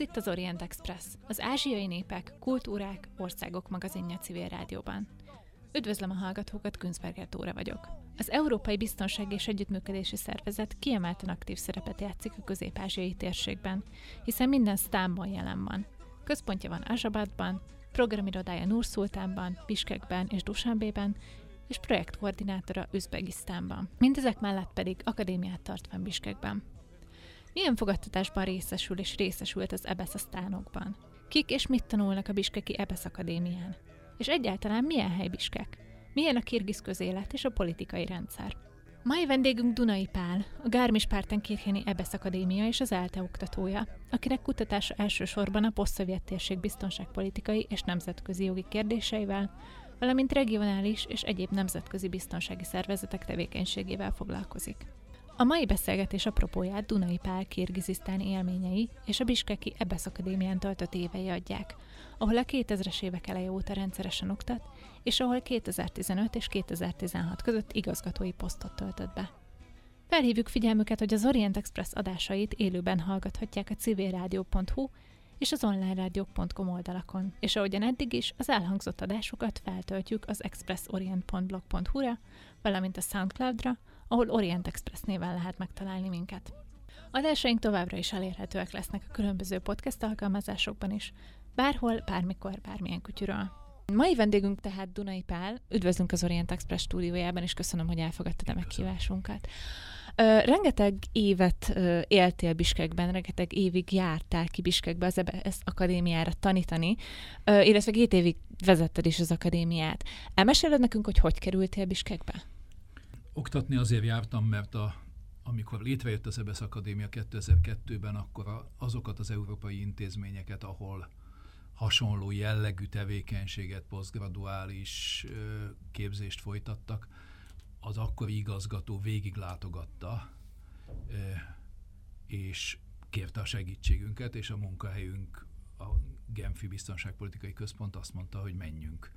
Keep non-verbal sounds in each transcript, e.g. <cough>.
Ez itt az Orient Express, az ázsiai népek, kultúrák, országok magazinja civil rádióban. Üdvözlöm a hallgatókat, Günzberger Tóra vagyok. Az Európai Biztonság és Együttműködési Szervezet kiemelten aktív szerepet játszik a közép-ázsiai térségben, hiszen minden sztámban jelen van. Központja van Azsabadban, programirodája Nurszultánban, Biskekben és Dusanbében, és projektkoordinátora Üzbegisztánban. Mindezek mellett pedig akadémiát tart fenn Biskekben. Milyen fogadtatásban részesül és részesült az EBESZ sztánokban? Kik és mit tanulnak a Biskeki EBESZ akadémián? És egyáltalán milyen hely Biskek? Milyen a kirgiz közélet és a politikai rendszer? Mai vendégünk Dunai Pál, a Gármis Pártenkircheni EBESZ Akadémia és az ELTE oktatója, akinek kutatása elsősorban a posztszovjet térség biztonságpolitikai és nemzetközi jogi kérdéseivel, valamint regionális és egyéb nemzetközi biztonsági szervezetek tevékenységével foglalkozik. A mai beszélgetés apropóját Dunai Pál kirgizisztáni élményei és a Biskeki Ebesz Akadémián töltött évei adják, ahol a 2000-es évek eleje óta rendszeresen oktat, és ahol 2015 és 2016 között igazgatói posztot töltött be. Felhívjuk figyelmüket, hogy az Orient Express adásait élőben hallgathatják a civilrádió.hu és az onlinerádiók.com oldalakon, és ahogyan eddig is, az elhangzott adásokat feltöltjük az expressorient.blog.hu-ra, valamint a Soundcloud-ra, ahol Orient Express néven lehet megtalálni minket. Adásaink továbbra is elérhetőek lesznek a különböző podcast alkalmazásokban is, bárhol, bármikor, bármilyen kutyuról. Mai vendégünk tehát Dunai Pál, üdvözlünk az Orient Express stúdiójában, és köszönöm, hogy elfogadtad a meghívásunkat. Ö, rengeteg évet ö, éltél Biskekben, rengeteg évig jártál ki Biskekbe az EBS akadémiára tanítani, ö, illetve két évig vezetted is az akadémiát. Elmeséled nekünk, hogy hogy kerültél Biskekbe? Oktatni azért jártam, mert a, amikor létrejött az EBSZ Akadémia 2002-ben, akkor a, azokat az európai intézményeket, ahol hasonló jellegű tevékenységet, posztgraduális képzést folytattak, az akkori igazgató végiglátogatta, ö, és kérte a segítségünket, és a munkahelyünk, a Genfi Biztonságpolitikai Központ azt mondta, hogy menjünk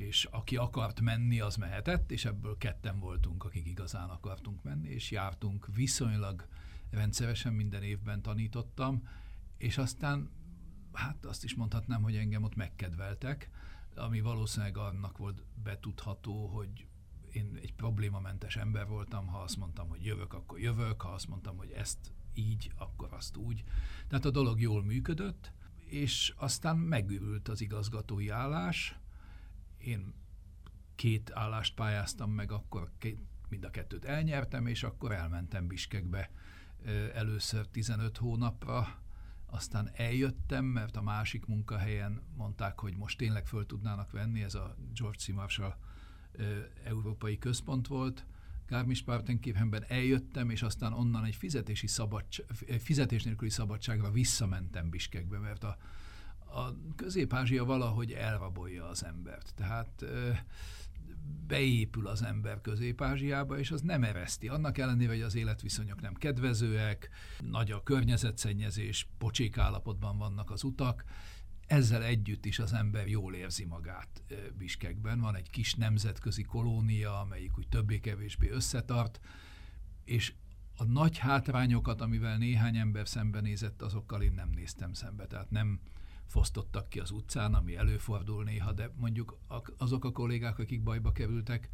és aki akart menni, az mehetett, és ebből ketten voltunk, akik igazán akartunk menni, és jártunk viszonylag rendszeresen minden évben tanítottam, és aztán, hát azt is mondhatnám, hogy engem ott megkedveltek, ami valószínűleg annak volt betudható, hogy én egy problémamentes ember voltam, ha azt mondtam, hogy jövök, akkor jövök, ha azt mondtam, hogy ezt így, akkor azt úgy. Tehát a dolog jól működött, és aztán megürült az igazgatói állás, én két állást pályáztam meg, akkor két, mind a kettőt elnyertem, és akkor elmentem Biskekbe először 15 hónapra, aztán eljöttem, mert a másik munkahelyen mondták, hogy most tényleg föl tudnának venni, ez a George C. Marshall Európai Központ volt, Garmisch-Partenkirchenben eljöttem, és aztán onnan egy fizetési szabadság, fizetés nélküli szabadságra visszamentem Biskekbe, mert a, a Közép-Ázsia valahogy elrabolja az embert. Tehát beépül az ember Közép-Ázsiába, és az nem ereszti. Annak ellenére, hogy az életviszonyok nem kedvezőek, nagy a környezetszennyezés, pocsék állapotban vannak az utak, ezzel együtt is az ember jól érzi magát Biskekben. Van egy kis nemzetközi kolónia, amelyik úgy többé-kevésbé összetart, és a nagy hátrányokat, amivel néhány ember szembenézett, azokkal én nem néztem szembe. Tehát nem, fosztottak ki az utcán, ami előfordul néha, de mondjuk azok a kollégák, akik bajba kerültek,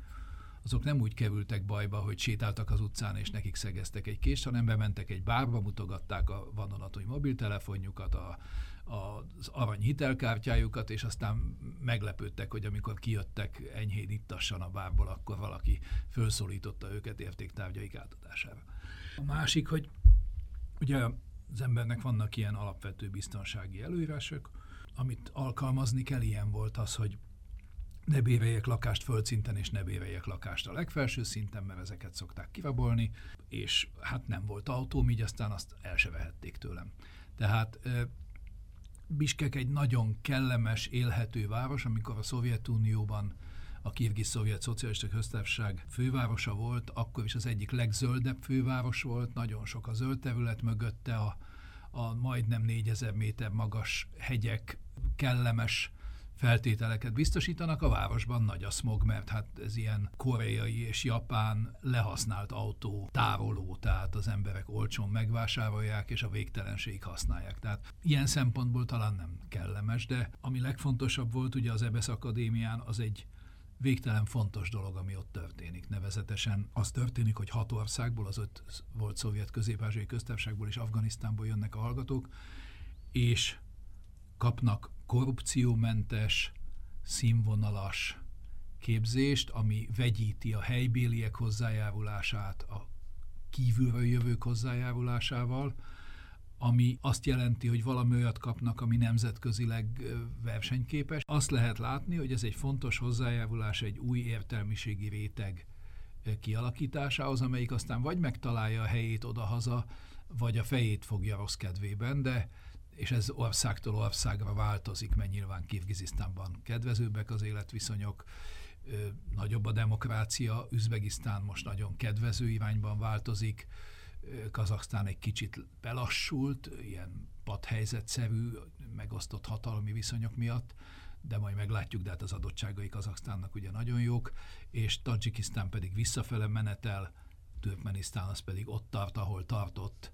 azok nem úgy kerültek bajba, hogy sétáltak az utcán, és nekik szegeztek egy kést, hanem bementek egy bárba, mutogatták a vadonatúj mobiltelefonjukat, a, a, az arany hitelkártyájukat, és aztán meglepődtek, hogy amikor kijöttek enyhén ittassan a bárból, akkor valaki felszólította őket értéktárgyaik átadására. A másik, hogy ugye az embernek vannak ilyen alapvető biztonsági előírások, amit alkalmazni kell, ilyen volt az, hogy ne béreljek lakást földszinten, és ne béreljek lakást a legfelső szinten, mert ezeket szokták kirabolni, és hát nem volt autóm, így aztán azt el se vehették tőlem. Tehát Biskek egy nagyon kellemes, élhető város, amikor a Szovjetunióban a Kirgiz Szovjet Szocialista Köztársaság fővárosa volt, akkor is az egyik legzöldebb főváros volt, nagyon sok a zöld terület mögötte, a, a majdnem 4000 méter magas hegyek, kellemes feltételeket biztosítanak, a városban nagy a smog, mert hát ez ilyen koreai és japán lehasznált autó tároló, tehát az emberek olcsón megvásárolják, és a végtelenség használják. Tehát ilyen szempontból talán nem kellemes, de ami legfontosabb volt ugye az Ebesz Akadémián, az egy végtelen fontos dolog, ami ott történik. Nevezetesen az történik, hogy hat országból, az öt volt szovjet közép köztársaságból és Afganisztánból jönnek a hallgatók, és kapnak korrupciómentes, színvonalas képzést, ami vegyíti a helybéliek hozzájárulását a kívülről jövők hozzájárulásával, ami azt jelenti, hogy valami olyat kapnak, ami nemzetközileg versenyképes. Azt lehet látni, hogy ez egy fontos hozzájárulás egy új értelmiségi réteg kialakításához, amelyik aztán vagy megtalálja a helyét odahaza, vagy a fejét fogja rossz kedvében, de és ez országtól országra változik, mert nyilván Kirgizisztánban kedvezőbbek az életviszonyok, nagyobb a demokrácia, Üzbegisztán most nagyon kedvező irányban változik, Kazaksztán egy kicsit belassult, ilyen padhelyzetszerű, megosztott hatalmi viszonyok miatt, de majd meglátjuk, de hát az adottságai Kazaksztánnak ugye nagyon jók, és Tajikisztán pedig visszafele menetel, Türkmenisztán az pedig ott tart, ahol tartott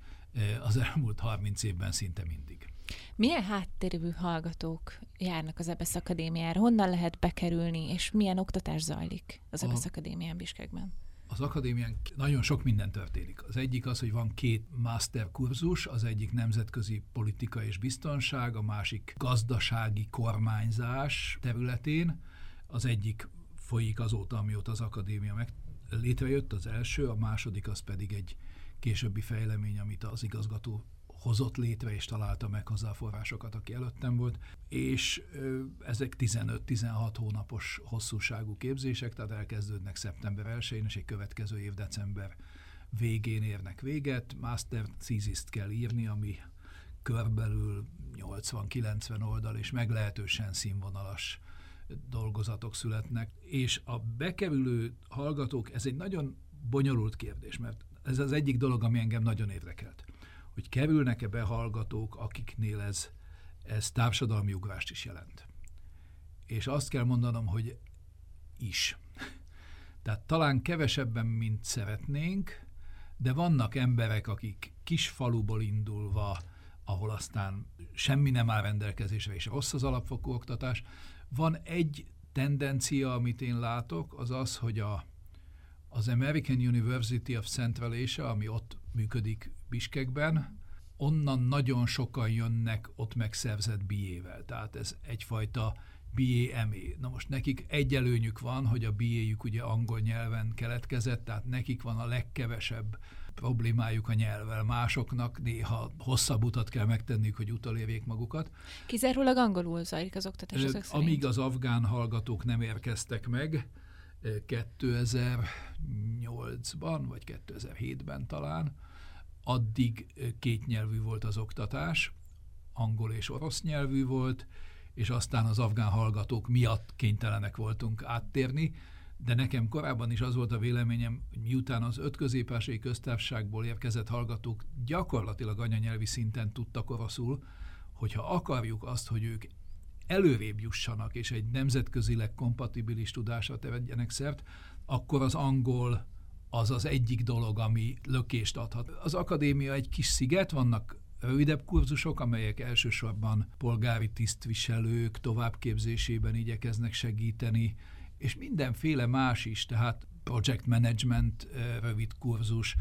az elmúlt 30 évben szinte mindig. Milyen háttérű hallgatók járnak az EBSZ Akadémiára? Honnan lehet bekerülni, és milyen oktatás zajlik az EBSZ Akadémián Biskekben? Az akadémián nagyon sok minden történik. Az egyik az, hogy van két master kurzus, az egyik nemzetközi politika és biztonság, a másik gazdasági kormányzás területén. Az egyik folyik azóta, amióta az akadémia meg létrejött, az első, a második az pedig egy későbbi fejlemény, amit az igazgató hozott létre és találta meg hozzá a forrásokat, aki előttem volt, és ezek 15-16 hónapos hosszúságú képzések, tehát elkezdődnek szeptember 1-én, és egy következő év december végén érnek véget. Master thesis kell írni, ami körbelül 80-90 oldal, és meglehetősen színvonalas dolgozatok születnek. És a bekerülő hallgatók, ez egy nagyon bonyolult kérdés, mert ez az egyik dolog, ami engem nagyon érdekelt hogy kerülnek-e behallgatók, akiknél ez, ez társadalmi ugrást is jelent. És azt kell mondanom, hogy is. Tehát talán kevesebben, mint szeretnénk, de vannak emberek, akik kis faluból indulva, ahol aztán semmi nem áll rendelkezésre, és rossz az alapfokú oktatás. Van egy tendencia, amit én látok, az az, hogy a, az American University of Central Asia, ami ott működik Biskekben, onnan nagyon sokan jönnek ott megszerzett BA-vel. Tehát ez egyfajta BA-ME. Na most nekik egy előnyük van, hogy a BA-jük ugye angol nyelven keletkezett, tehát nekik van a legkevesebb problémájuk a nyelvvel. Másoknak néha hosszabb utat kell megtenniük, hogy utolérjék magukat. Kizárólag angolul zajlik az oktatás ezek Amíg az afgán hallgatók nem érkeztek meg, 2008-ban, vagy 2007-ben talán, addig kétnyelvű volt az oktatás, angol és orosz nyelvű volt, és aztán az afgán hallgatók miatt kénytelenek voltunk áttérni, de nekem korábban is az volt a véleményem, hogy miután az öt középásai köztársaságból érkezett hallgatók gyakorlatilag anyanyelvi szinten tudtak oroszul, hogyha akarjuk azt, hogy ők előrébb jussanak, és egy nemzetközileg kompatibilis tudásra tegyenek szert, akkor az angol az az egyik dolog, ami lökést adhat. Az akadémia egy kis sziget, vannak rövidebb kurzusok, amelyek elsősorban polgári tisztviselők továbbképzésében igyekeznek segíteni, és mindenféle más is, tehát project management rövid kurzus.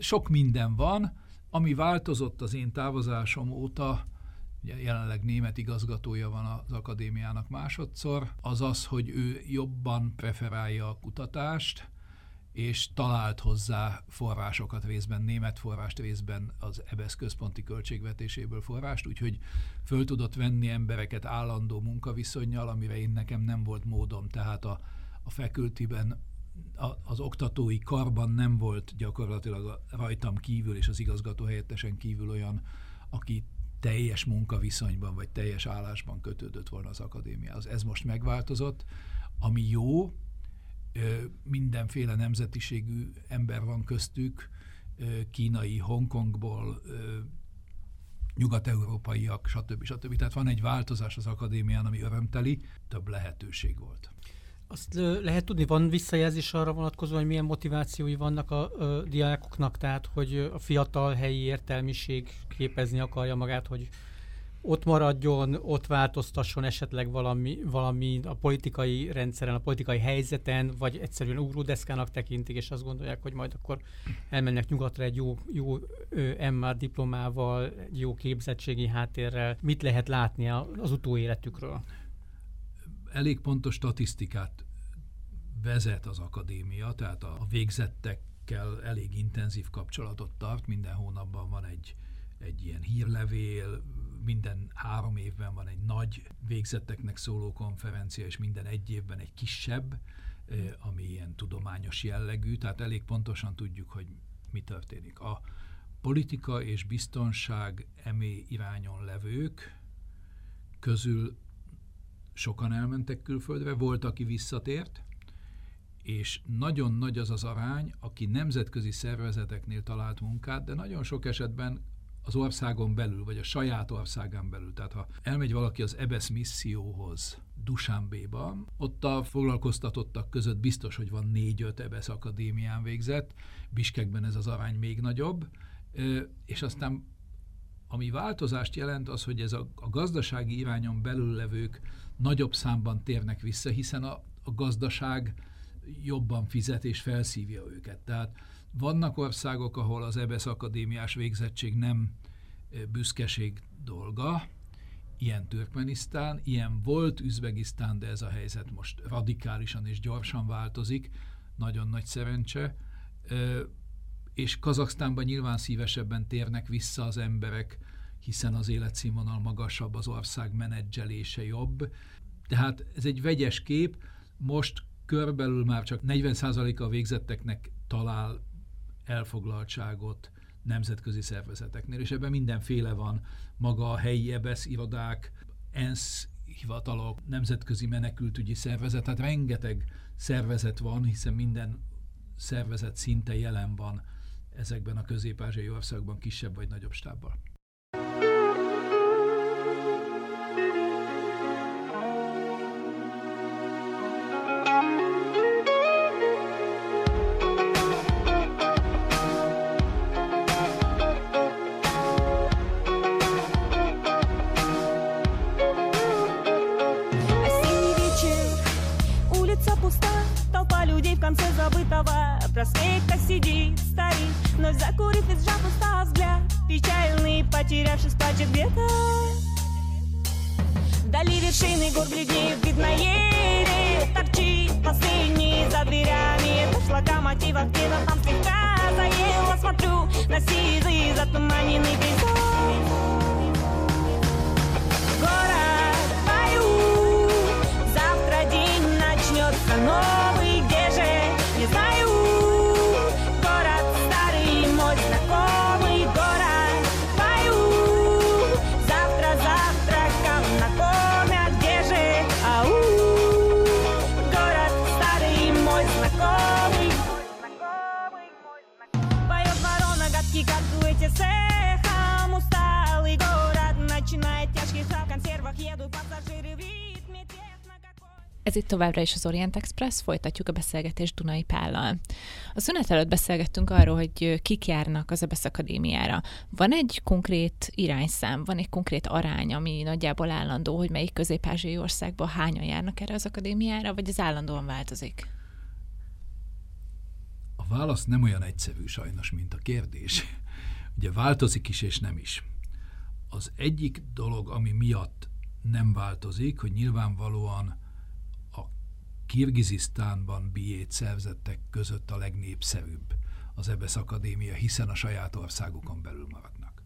Sok minden van, ami változott az én távozásom óta, ugye jelenleg német igazgatója van az akadémiának másodszor, az az, hogy ő jobban preferálja a kutatást, és talált hozzá forrásokat részben, német forrást részben az EBSZ központi költségvetéséből forrást, úgyhogy föl tudott venni embereket állandó munkaviszonyjal, amire én nekem nem volt módom, tehát a, a facultyben az oktatói karban nem volt gyakorlatilag rajtam kívül és az igazgató helyettesen kívül olyan, aki teljes munkaviszonyban vagy teljes állásban kötődött volna az akadémiához. Ez most megváltozott, ami jó, mindenféle nemzetiségű ember van köztük, kínai, Hongkongból, nyugat-európaiak, stb. stb. Tehát van egy változás az akadémián, ami örömteli, több lehetőség volt. Azt lehet tudni, van visszajelzés arra vonatkozóan, hogy milyen motivációi vannak a, a diákoknak, tehát hogy a fiatal helyi értelmiség képezni akarja magát, hogy ott maradjon, ott változtasson esetleg valami, valami a politikai rendszeren, a politikai helyzeten, vagy egyszerűen ugródeszkának tekintik, és azt gondolják, hogy majd akkor elmennek nyugatra egy jó, jó MR diplomával, egy jó képzettségi háttérrel. Mit lehet látni az utóéletükről? Elég pontos statisztikát vezet az akadémia, tehát a végzettekkel elég intenzív kapcsolatot tart, minden hónapban van egy, egy ilyen hírlevél, minden három évben van egy nagy végzetteknek szóló konferencia, és minden egy évben egy kisebb, ami ilyen tudományos jellegű, tehát elég pontosan tudjuk, hogy mi történik. A politika és biztonság emé irányon levők közül sokan elmentek külföldre, volt, aki visszatért, és nagyon nagy az az arány, aki nemzetközi szervezeteknél talált munkát, de nagyon sok esetben az országon belül, vagy a saját országán belül. Tehát ha elmegy valaki az EBESZ misszióhoz, Dusánbéba, ott a foglalkoztatottak között biztos, hogy van négy-öt EBESZ akadémián végzett, Biskekben ez az arány még nagyobb, és aztán ami változást jelent az, hogy ez a, a gazdasági irányon belül levők nagyobb számban térnek vissza, hiszen a, a gazdaság jobban fizet és felszívja őket. Tehát vannak országok, ahol az EBSZ akadémiás végzettség nem büszkeség dolga, ilyen Türkmenisztán, ilyen volt Üzbegisztán, de ez a helyzet most radikálisan és gyorsan változik, nagyon nagy szerencse, és Kazaksztánban nyilván szívesebben térnek vissza az emberek, hiszen az életszínvonal magasabb, az ország menedzselése jobb. Tehát ez egy vegyes kép, most körbelül már csak 40%-a a végzetteknek talál elfoglaltságot nemzetközi szervezeteknél, és ebben mindenféle van, maga a helyi EBESZ irodák, ENSZ hivatalok, nemzetközi menekültügyi szervezet, tehát rengeteg szervezet van, hiszen minden szervezet szinte jelen van ezekben a közép-ázsiai országban kisebb vagy nagyobb stábbal. Проспекта сидит старик Вновь закурив и сжав устал взгляд Печальный, потерявшись, плачет где-то Вдали вершины гор бледнеют, видно еле Торчит. Последний за дверями Это ж локомотива, где-то там слегка заело Смотрю на сизый затуманенный пейзаж Город в бою Завтра день начнется новый Ez itt továbbra is az Orient Express, folytatjuk a beszélgetést Dunai Pállal. A szünet előtt beszélgettünk arról, hogy kik járnak az EBSZ Akadémiára. Van egy konkrét irányszám, van egy konkrét arány, ami nagyjából állandó, hogy melyik közép-ázsiai országban hányan járnak erre az akadémiára, vagy ez állandóan változik? A válasz nem olyan egyszerű sajnos, mint a kérdés. <laughs> Ugye változik is és nem is. Az egyik dolog, ami miatt nem változik, hogy nyilvánvalóan Kirgizisztánban biét szerzettek között a legnépszerűbb az EBSZ Akadémia, hiszen a saját országukon belül maradnak.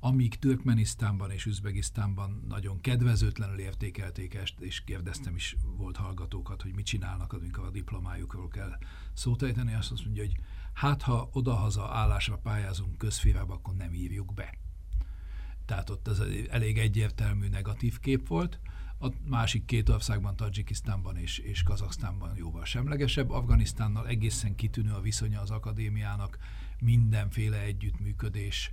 Amíg Türkmenisztánban és Üzbegisztánban nagyon kedvezőtlenül értékelték ezt, és kérdeztem is volt hallgatókat, hogy mit csinálnak, amikor a diplomájukról kell szót ejteni, azt mondja, hogy hát ha odahaza állásra pályázunk közférába, akkor nem írjuk be. Tehát ott ez elég egyértelmű negatív kép volt. A másik két országban, Tajikisztánban és, és Kazaksztánban jóval semlegesebb. Afganisztánnal egészen kitűnő a viszonya az akadémiának, mindenféle együttműködés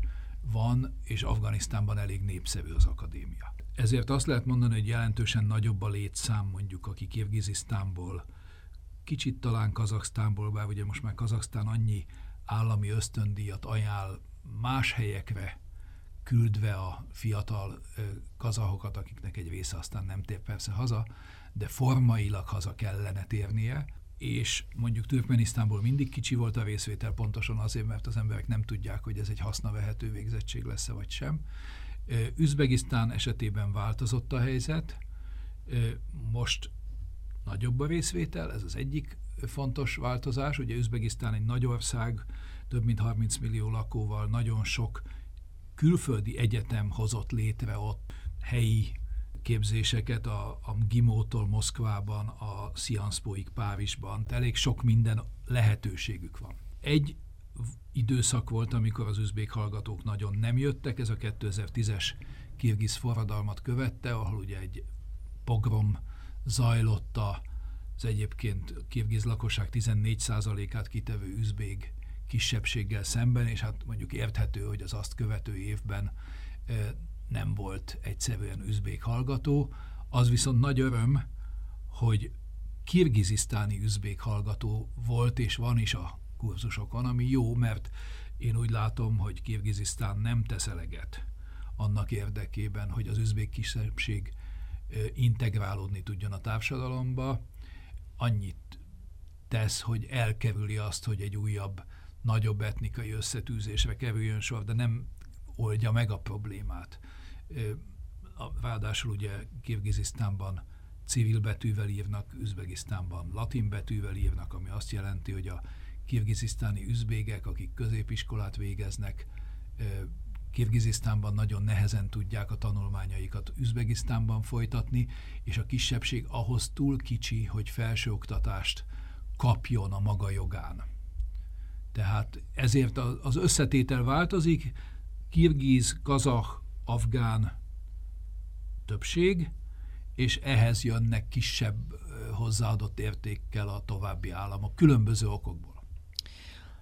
van, és Afganisztánban elég népszerű az akadémia. Ezért azt lehet mondani, hogy jelentősen nagyobb a létszám mondjuk, aki Kirgizisztánból, kicsit talán Kazaksztánból, bár ugye most már Kazaksztán annyi állami ösztöndíjat ajánl más helyekre, küldve a fiatal kazahokat, akiknek egy része aztán nem tér persze haza, de formailag haza kellene térnie, és mondjuk Türkmenisztánból mindig kicsi volt a részvétel, pontosan azért, mert az emberek nem tudják, hogy ez egy hasznavehető végzettség lesz-e vagy sem. Üzbegisztán esetében változott a helyzet, most nagyobb a részvétel, ez az egyik fontos változás. Ugye Üzbegisztán egy nagy ország, több mint 30 millió lakóval, nagyon sok külföldi egyetem hozott létre ott helyi képzéseket a, a Gimótól Moszkvában, a Szianszpóig Párizsban. Elég sok minden lehetőségük van. Egy időszak volt, amikor az üzbék hallgatók nagyon nem jöttek, ez a 2010-es kirgiz forradalmat követte, ahol ugye egy pogrom zajlott az egyébként kirgiz lakosság 14%-át kitevő üzbég kisebbséggel szemben, és hát mondjuk érthető, hogy az azt követő évben nem volt egyszerűen üzbék hallgató. Az viszont nagy öröm, hogy kirgizisztáni üzbék hallgató volt és van is a kurzusokon, ami jó, mert én úgy látom, hogy Kirgizisztán nem tesz eleget annak érdekében, hogy az üzbék kisebbség integrálódni tudjon a társadalomba. Annyit tesz, hogy elkerüli azt, hogy egy újabb, nagyobb etnikai összetűzésre kerüljön sor, de nem oldja meg a problémát. Ráadásul ugye Kirgizisztánban civil betűvel írnak, Üzbegisztánban latin betűvel írnak, ami azt jelenti, hogy a kirgizisztáni üzbégek, akik középiskolát végeznek, Kirgizisztánban nagyon nehezen tudják a tanulmányaikat Üzbegisztánban folytatni, és a kisebbség ahhoz túl kicsi, hogy felsőoktatást kapjon a maga jogán. Tehát ezért az összetétel változik, kirgiz, kazah, afgán többség, és ehhez jönnek kisebb hozzáadott értékkel a további államok, különböző okokból.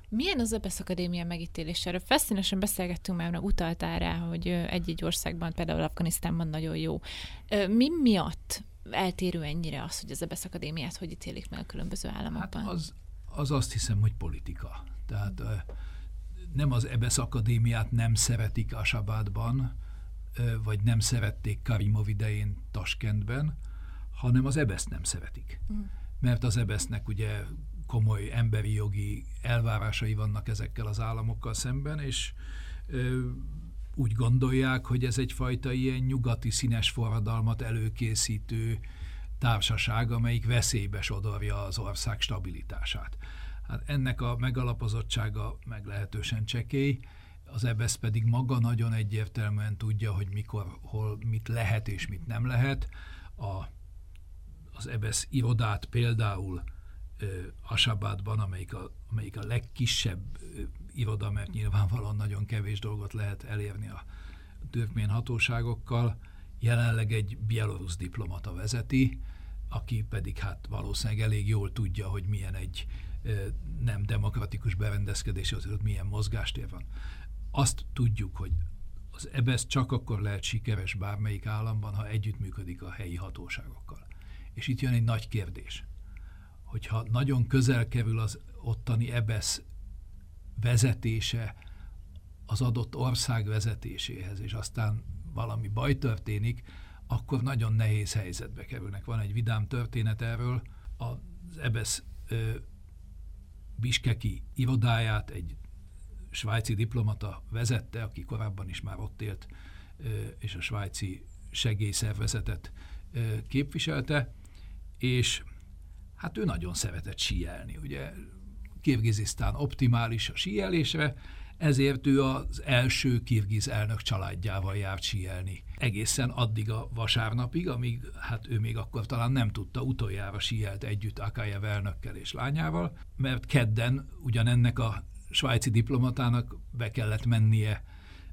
Milyen az EBSZ Akadémia megítélése? Erről feszínesen beszélgettünk már, utaltál rá, hogy egy-egy országban, például Afganisztánban nagyon jó. Mi miatt eltérő ennyire az, hogy az EBSZ Akadémiát hogy ítélik meg a különböző államokban? Hát az, az azt hiszem, hogy politika. Tehát nem az EBSZ Akadémiát nem szeretik Asabádban, vagy nem szerették Karimov idején Taskentben, hanem az EBSZ nem szeretik. Mm. Mert az EBSZ-nek ugye komoly emberi jogi elvárásai vannak ezekkel az államokkal szemben, és ö, úgy gondolják, hogy ez egyfajta ilyen nyugati színes forradalmat előkészítő társaság, amelyik veszélybe sodorja az ország stabilitását. Hát ennek a megalapozottsága meglehetősen csekély, az EBSZ pedig maga nagyon egyértelműen tudja, hogy mikor, hol mit lehet és mit nem lehet. A, az EBSZ irodát például Asabádban, amelyik a, amelyik a legkisebb iroda, mert nyilvánvalóan nagyon kevés dolgot lehet elérni a türkmén hatóságokkal, jelenleg egy bielorusz diplomata vezeti, aki pedig hát valószínűleg elég jól tudja, hogy milyen egy nem demokratikus berendezkedés, az ott milyen mozgástér van. Azt tudjuk, hogy az EBSZ csak akkor lehet sikeres bármelyik államban, ha együttműködik a helyi hatóságokkal. És itt jön egy nagy kérdés hogyha nagyon közel kerül az ottani EBESZ vezetése az adott ország vezetéséhez, és aztán valami baj történik, akkor nagyon nehéz helyzetbe kerülnek. Van egy vidám történet erről, az EBESZ ö, biskeki irodáját egy svájci diplomata vezette, aki korábban is már ott élt, ö, és a svájci segélyszervezetet ö, képviselte, és hát ő nagyon szeretett síelni. Ugye Kirgizisztán optimális a síelésre, ezért ő az első kirgiz elnök családjával járt síelni. Egészen addig a vasárnapig, amíg hát ő még akkor talán nem tudta, utoljára síelt együtt Akajev elnökkel és lányával, mert kedden ugyanennek a svájci diplomatának be kellett mennie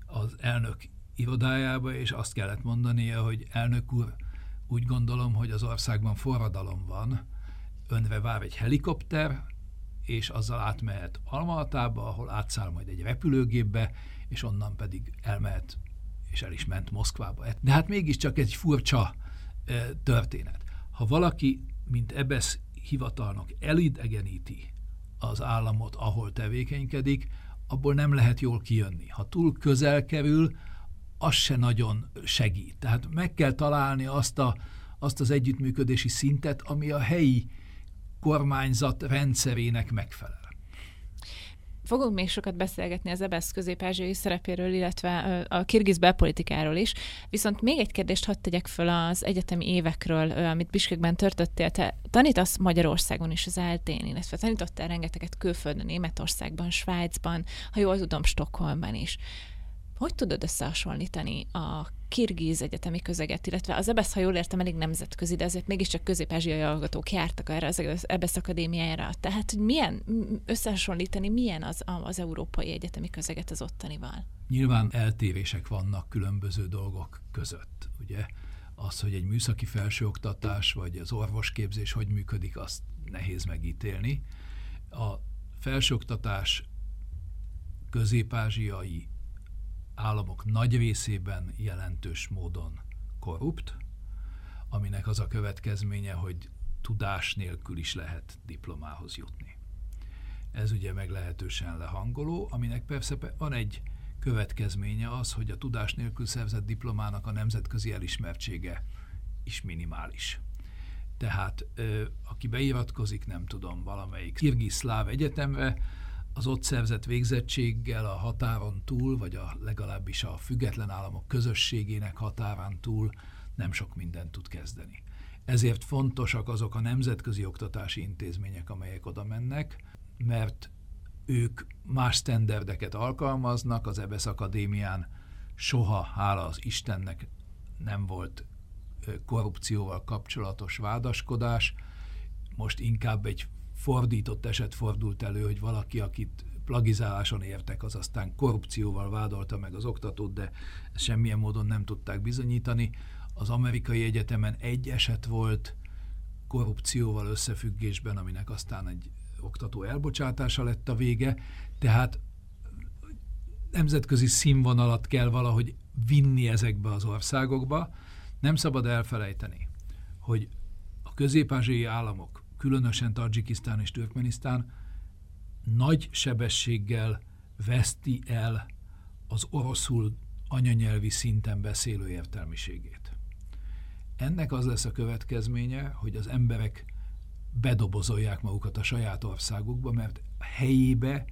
az elnök irodájába, és azt kellett mondania, hogy elnök úr, úgy gondolom, hogy az országban forradalom van, önre vár egy helikopter, és azzal átmehet Almalatába, ahol átszáll majd egy repülőgépbe, és onnan pedig elmehet, és el is ment Moszkvába. De hát mégiscsak egy furcsa történet. Ha valaki, mint Ebesz hivatalnok elidegeníti az államot, ahol tevékenykedik, abból nem lehet jól kijönni. Ha túl közel kerül, az se nagyon segít. Tehát meg kell találni azt, a, azt az együttműködési szintet, ami a helyi kormányzat rendszerének megfelel. Fogunk még sokat beszélgetni az EBSZ közép szerepéről, illetve a kirgiz belpolitikáról is. Viszont még egy kérdést hadd tegyek föl az egyetemi évekről, amit Biskekben törtöttél. Te tanítasz Magyarországon is az eltén, illetve tanítottál rengeteget külföldön, Németországban, Svájcban, ha jól tudom, Stockholmban is. Hogy tudod összehasonlítani a kirgiz egyetemi közeget, illetve az EBSZ, ha jól értem, elég nemzetközi, de azért mégiscsak közép-ázsiai hallgatók jártak erre az EBSZ akadémiára. Tehát, hogy milyen összehasonlítani, milyen az, az európai egyetemi közeget az ottanival? Nyilván eltérések vannak különböző dolgok között, ugye? Az, hogy egy műszaki felsőoktatás vagy az orvosképzés hogy működik, azt nehéz megítélni. A felsőoktatás közép-ázsiai államok nagy részében jelentős módon korrupt, aminek az a következménye, hogy tudás nélkül is lehet diplomához jutni. Ez ugye meglehetősen lehangoló, aminek persze van egy következménye az, hogy a tudás nélkül szerzett diplomának a nemzetközi elismertsége is minimális. Tehát aki beiratkozik, nem tudom, valamelyik kirgiz-szláv egyetemre, az ott szerzett végzettséggel a határon túl, vagy a legalábbis a független államok közösségének határán túl nem sok mindent tud kezdeni. Ezért fontosak azok a nemzetközi oktatási intézmények, amelyek oda mennek, mert ők más sztenderdeket alkalmaznak, az EBSZ Akadémián soha, hála az Istennek nem volt korrupcióval kapcsolatos vádaskodás, most inkább egy fordított eset fordult elő, hogy valaki, akit plagizáláson értek, az aztán korrupcióval vádolta meg az oktatót, de semmilyen módon nem tudták bizonyítani. Az amerikai egyetemen egy eset volt korrupcióval összefüggésben, aminek aztán egy oktató elbocsátása lett a vége, tehát nemzetközi színvonalat kell valahogy vinni ezekbe az országokba. Nem szabad elfelejteni, hogy a közép államok különösen Tajikisztán és Türkmenisztán nagy sebességgel veszti el az oroszul anyanyelvi szinten beszélő értelmiségét. Ennek az lesz a következménye, hogy az emberek bedobozolják magukat a saját országukba, mert helyébe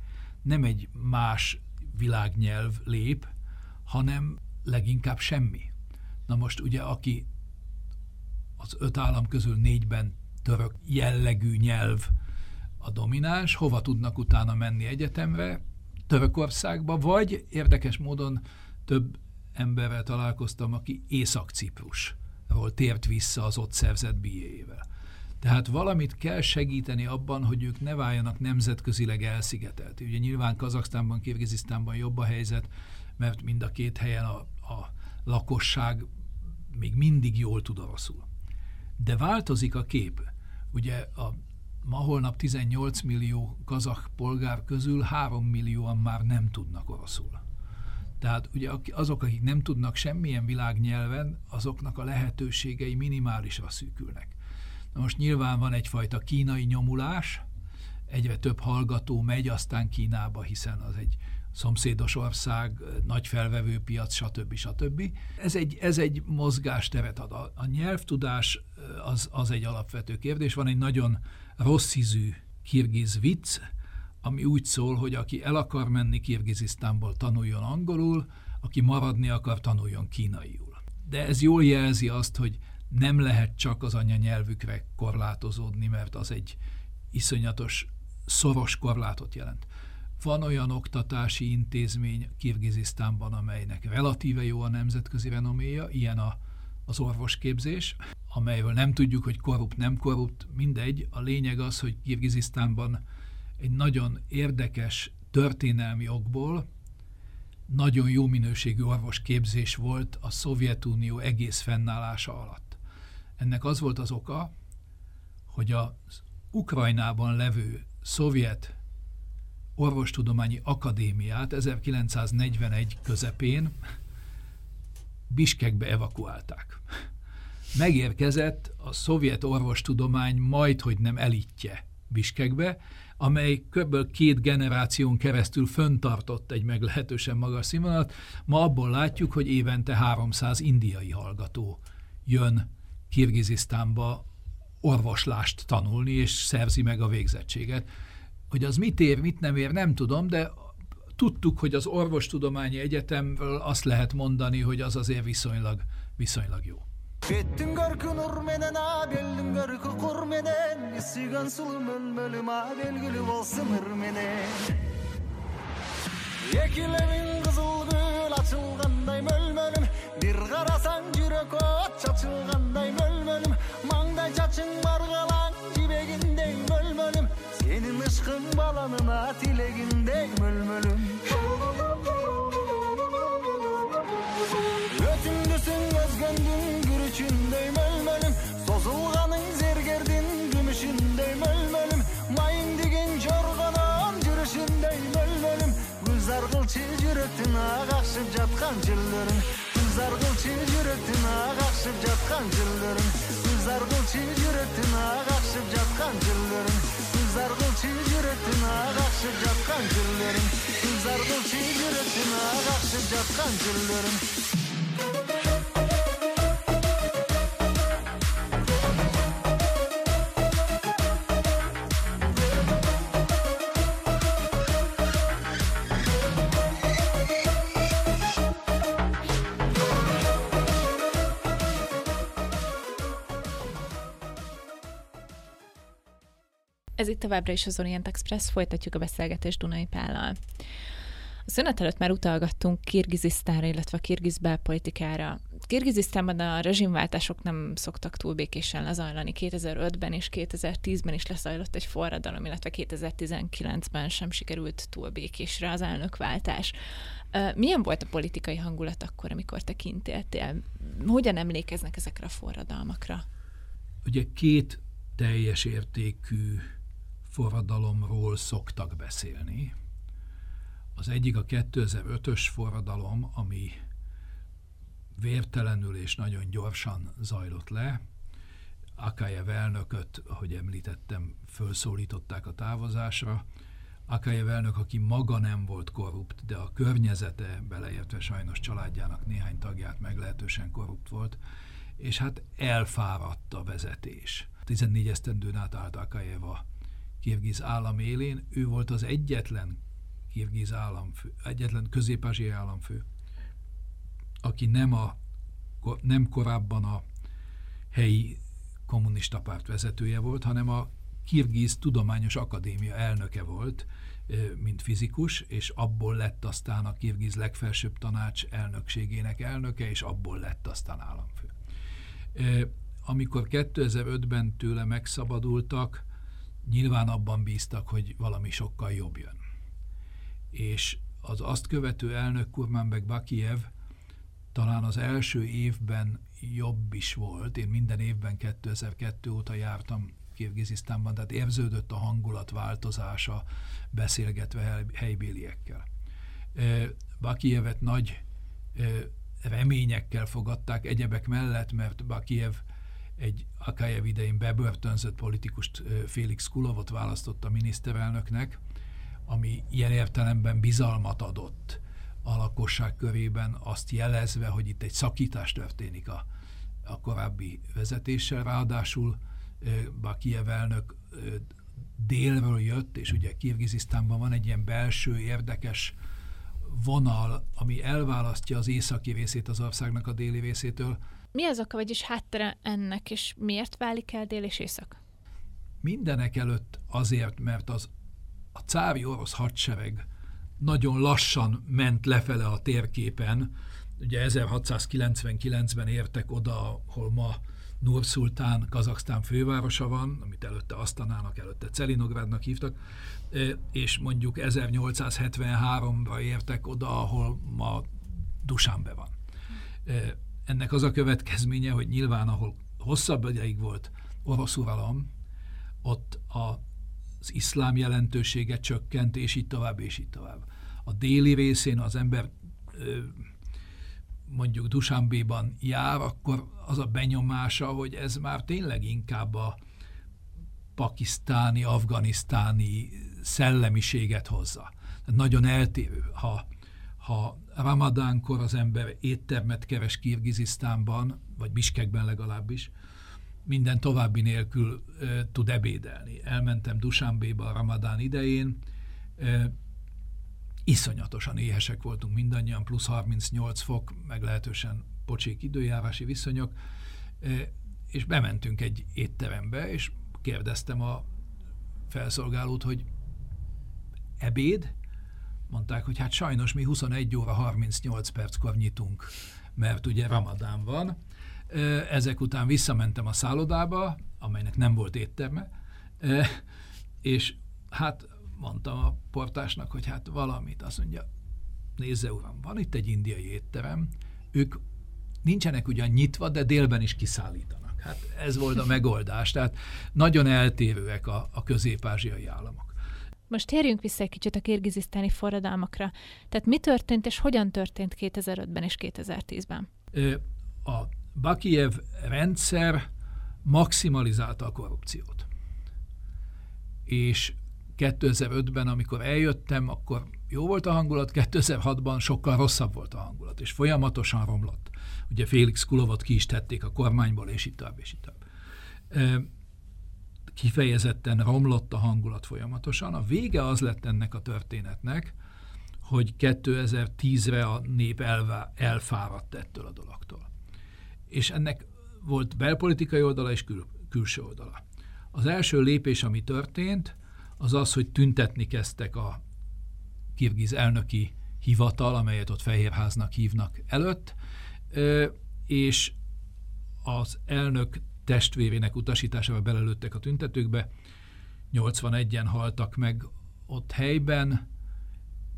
nem egy más világnyelv lép, hanem leginkább semmi. Na most ugye, aki az öt állam közül négyben török jellegű nyelv a domináns, hova tudnak utána menni egyetemre, Törökországba, vagy érdekes módon több emberrel találkoztam, aki Észak-Ciprusról tért vissza az ott szerzett biéjével. Tehát valamit kell segíteni abban, hogy ők ne váljanak nemzetközileg elszigetelt. Ugye nyilván Kazaksztánban, Kirgizisztánban jobb a helyzet, mert mind a két helyen a, a lakosság még mindig jól tud oroszul. De változik a kép. Ugye a ma holnap 18 millió kazak polgár közül 3 millióan már nem tudnak oroszul. Tehát ugye azok, akik nem tudnak semmilyen világnyelven, azoknak a lehetőségei minimálisra szűkülnek. Na most nyilván van egyfajta kínai nyomulás, egyre több hallgató megy aztán Kínába, hiszen az egy szomszédos ország, nagy felvevőpiac, stb. stb. Ez egy, ez egy mozgásteret ad. A, a nyelvtudás az, az egy alapvető kérdés. Van egy nagyon rossz ízű kirgiz vicc, ami úgy szól, hogy aki el akar menni Kirgizisztánból, tanuljon angolul, aki maradni akar, tanuljon kínaiul. De ez jól jelzi azt, hogy nem lehet csak az anyanyelvükre korlátozódni, mert az egy iszonyatos, szoros korlátot jelent. Van olyan oktatási intézmény Kirgizisztánban, amelynek relatíve jó a nemzetközi renoméja, ilyen a, az orvosképzés, amelyről nem tudjuk, hogy korrupt, nem korrupt, mindegy. A lényeg az, hogy Kirgizisztánban egy nagyon érdekes történelmi okból nagyon jó minőségű orvosképzés volt a Szovjetunió egész fennállása alatt. Ennek az volt az oka, hogy az Ukrajnában levő szovjet orvostudományi akadémiát 1941 közepén Biskekbe evakuálták. Megérkezett a szovjet orvostudomány majd, hogy nem elitje Biskekbe, amely kb. két generáción keresztül föntartott egy meglehetősen magas színvonalat. Ma abból látjuk, hogy évente 300 indiai hallgató jön Kirgizisztánba orvoslást tanulni, és szerzi meg a végzettséget. Hogy az mit ér, mit nem ér, nem tudom, de tudtuk, hogy az orvostudományi egyetemről azt lehet mondani, hogy az azért viszonylag, viszonylag jó. Кеттің көркі нұр менен а белдің көркі құр менен сүйген сұлу мөлмөлүм а белгілі болсын ыр менен екілемин қызыл гүл açılғандай мөлмөлүм бір қарасаң жүрек от шашылғандай ышқың баланына тілегіндей мөлмөлүм өтімдісің өзгендің күрішіндей мөлмөлім созылғаның зергердің күмішіндей мөлмөлім майың деген жорғанын жүрішіндей мөлмөлім гүлзар қылчы жүректің ағашып жатқан жерлерін гүлзар қылчы жүректің ағашып жатқан жерлерін гүлзар қылчы жүректің ағашып жатқан жерлерін гүлзар қылчы жүректің ағашып жатқан жерлерін гүлзар қылчы жүректің ағашып жатқан жерлерін továbbra is az Orient Express, folytatjuk a beszélgetést Dunai Pállal. A szünet előtt már utalgattunk Kirgizisztánra, illetve a kirgiz belpolitikára. Kirgizisztánban a rezsimváltások nem szoktak túl békésen lezajlani. 2005-ben és 2010-ben is lezajlott egy forradalom, illetve 2019-ben sem sikerült túl békésre az elnökváltás. Milyen volt a politikai hangulat akkor, amikor te kint éltél? Hogyan emlékeznek ezekre a forradalmakra? Ugye két teljes értékű forradalomról szoktak beszélni. Az egyik a 2005-ös forradalom, ami vértelenül és nagyon gyorsan zajlott le. Akajev elnököt, ahogy említettem, felszólították a távozásra. Akajev elnök, aki maga nem volt korrupt, de a környezete, beleértve sajnos családjának néhány tagját meglehetősen korrupt volt, és hát elfáradt a vezetés. 14 esztendőn át állt Akajev a kirgiz állam élén, ő volt az egyetlen kirgiz államfő, egyetlen közép államfő, aki nem, a, nem korábban a helyi kommunista párt vezetője volt, hanem a Kirgiz Tudományos Akadémia elnöke volt, mint fizikus, és abból lett aztán a Kirgiz legfelsőbb tanács elnökségének elnöke, és abból lett aztán államfő. Amikor 2005-ben tőle megszabadultak, nyilván abban bíztak, hogy valami sokkal jobb jön. És az azt követő elnök Kurmanbek Bakiev talán az első évben jobb is volt. Én minden évben 2002 óta jártam Kirgizisztánban, tehát érződött a hangulat változása beszélgetve helybéliekkel. Bakievet nagy reményekkel fogadták egyebek mellett, mert Bakiev egy Akajev idején bebörtönzött politikust Félix Kulovot választotta miniszterelnöknek, ami ilyen értelemben bizalmat adott a lakosság körében, azt jelezve, hogy itt egy szakítás történik a, a korábbi vezetéssel. Ráadásul Bakiev elnök délről jött, és ugye Kirgizisztánban van egy ilyen belső érdekes vonal, ami elválasztja az északi részét az országnak a déli részétől, mi az oka, vagyis háttere ennek, és miért válik el dél és észak? Mindenek előtt azért, mert az a cári orosz hadsereg nagyon lassan ment lefele a térképen. Ugye 1699-ben értek oda, ahol ma Nurszultán, Kazaksztán fővárosa van, amit előtte Asztanának, előtte Celinográdnak hívtak, és mondjuk 1873-ra értek oda, ahol ma Dusánbe van ennek az a következménye, hogy nyilván, ahol hosszabb ideig volt orosz uralom, ott a az iszlám jelentősége csökkent, és így tovább, és így tovább. A déli részén az ember mondjuk Dushanbéban jár, akkor az a benyomása, hogy ez már tényleg inkább a pakisztáni, afganisztáni szellemiséget hozza. Nagyon eltérő. Ha, ha ramadánkor az ember éttermet keres Kirgizisztánban, vagy Biskekben legalábbis, minden további nélkül ö, tud ebédelni. Elmentem Dusánbéba a ramadán idején, ö, iszonyatosan éhesek voltunk mindannyian, plusz 38 fok, meglehetősen pocsék időjárási viszonyok, ö, és bementünk egy étterembe, és kérdeztem a felszolgálót, hogy ebéd? Mondták, hogy hát sajnos mi 21 óra 38 perckor nyitunk, mert ugye ramadán van, ezek után visszamentem a szállodába, amelynek nem volt étterme, és hát mondtam a portásnak, hogy hát valamit, azt mondja, nézze uram, van itt egy indiai étterem, ők nincsenek ugyan nyitva, de délben is kiszállítanak. Hát ez volt a megoldás, tehát nagyon eltérőek a, a közép-ázsiai államok. Most térjünk vissza egy kicsit a kirgizisztáni forradalmakra. Tehát mi történt és hogyan történt 2005-ben és 2010-ben? A Bakiev rendszer maximalizálta a korrupciót. És 2005-ben, amikor eljöttem, akkor jó volt a hangulat, 2006-ban sokkal rosszabb volt a hangulat, és folyamatosan romlott. Ugye Félix Kulovot ki is tették a kormányból, és itt tovább, és itt tovább. Kifejezetten romlott a hangulat folyamatosan. A vége az lett ennek a történetnek, hogy 2010-re a nép elvá, elfáradt ettől a dologtól és ennek volt belpolitikai oldala és kül, külső oldala. Az első lépés, ami történt, az az, hogy tüntetni kezdtek a kirgiz elnöki hivatal, amelyet ott Fehérháznak hívnak előtt, és az elnök testvérének utasításával belelőttek a tüntetőkbe. 81-en haltak meg ott helyben,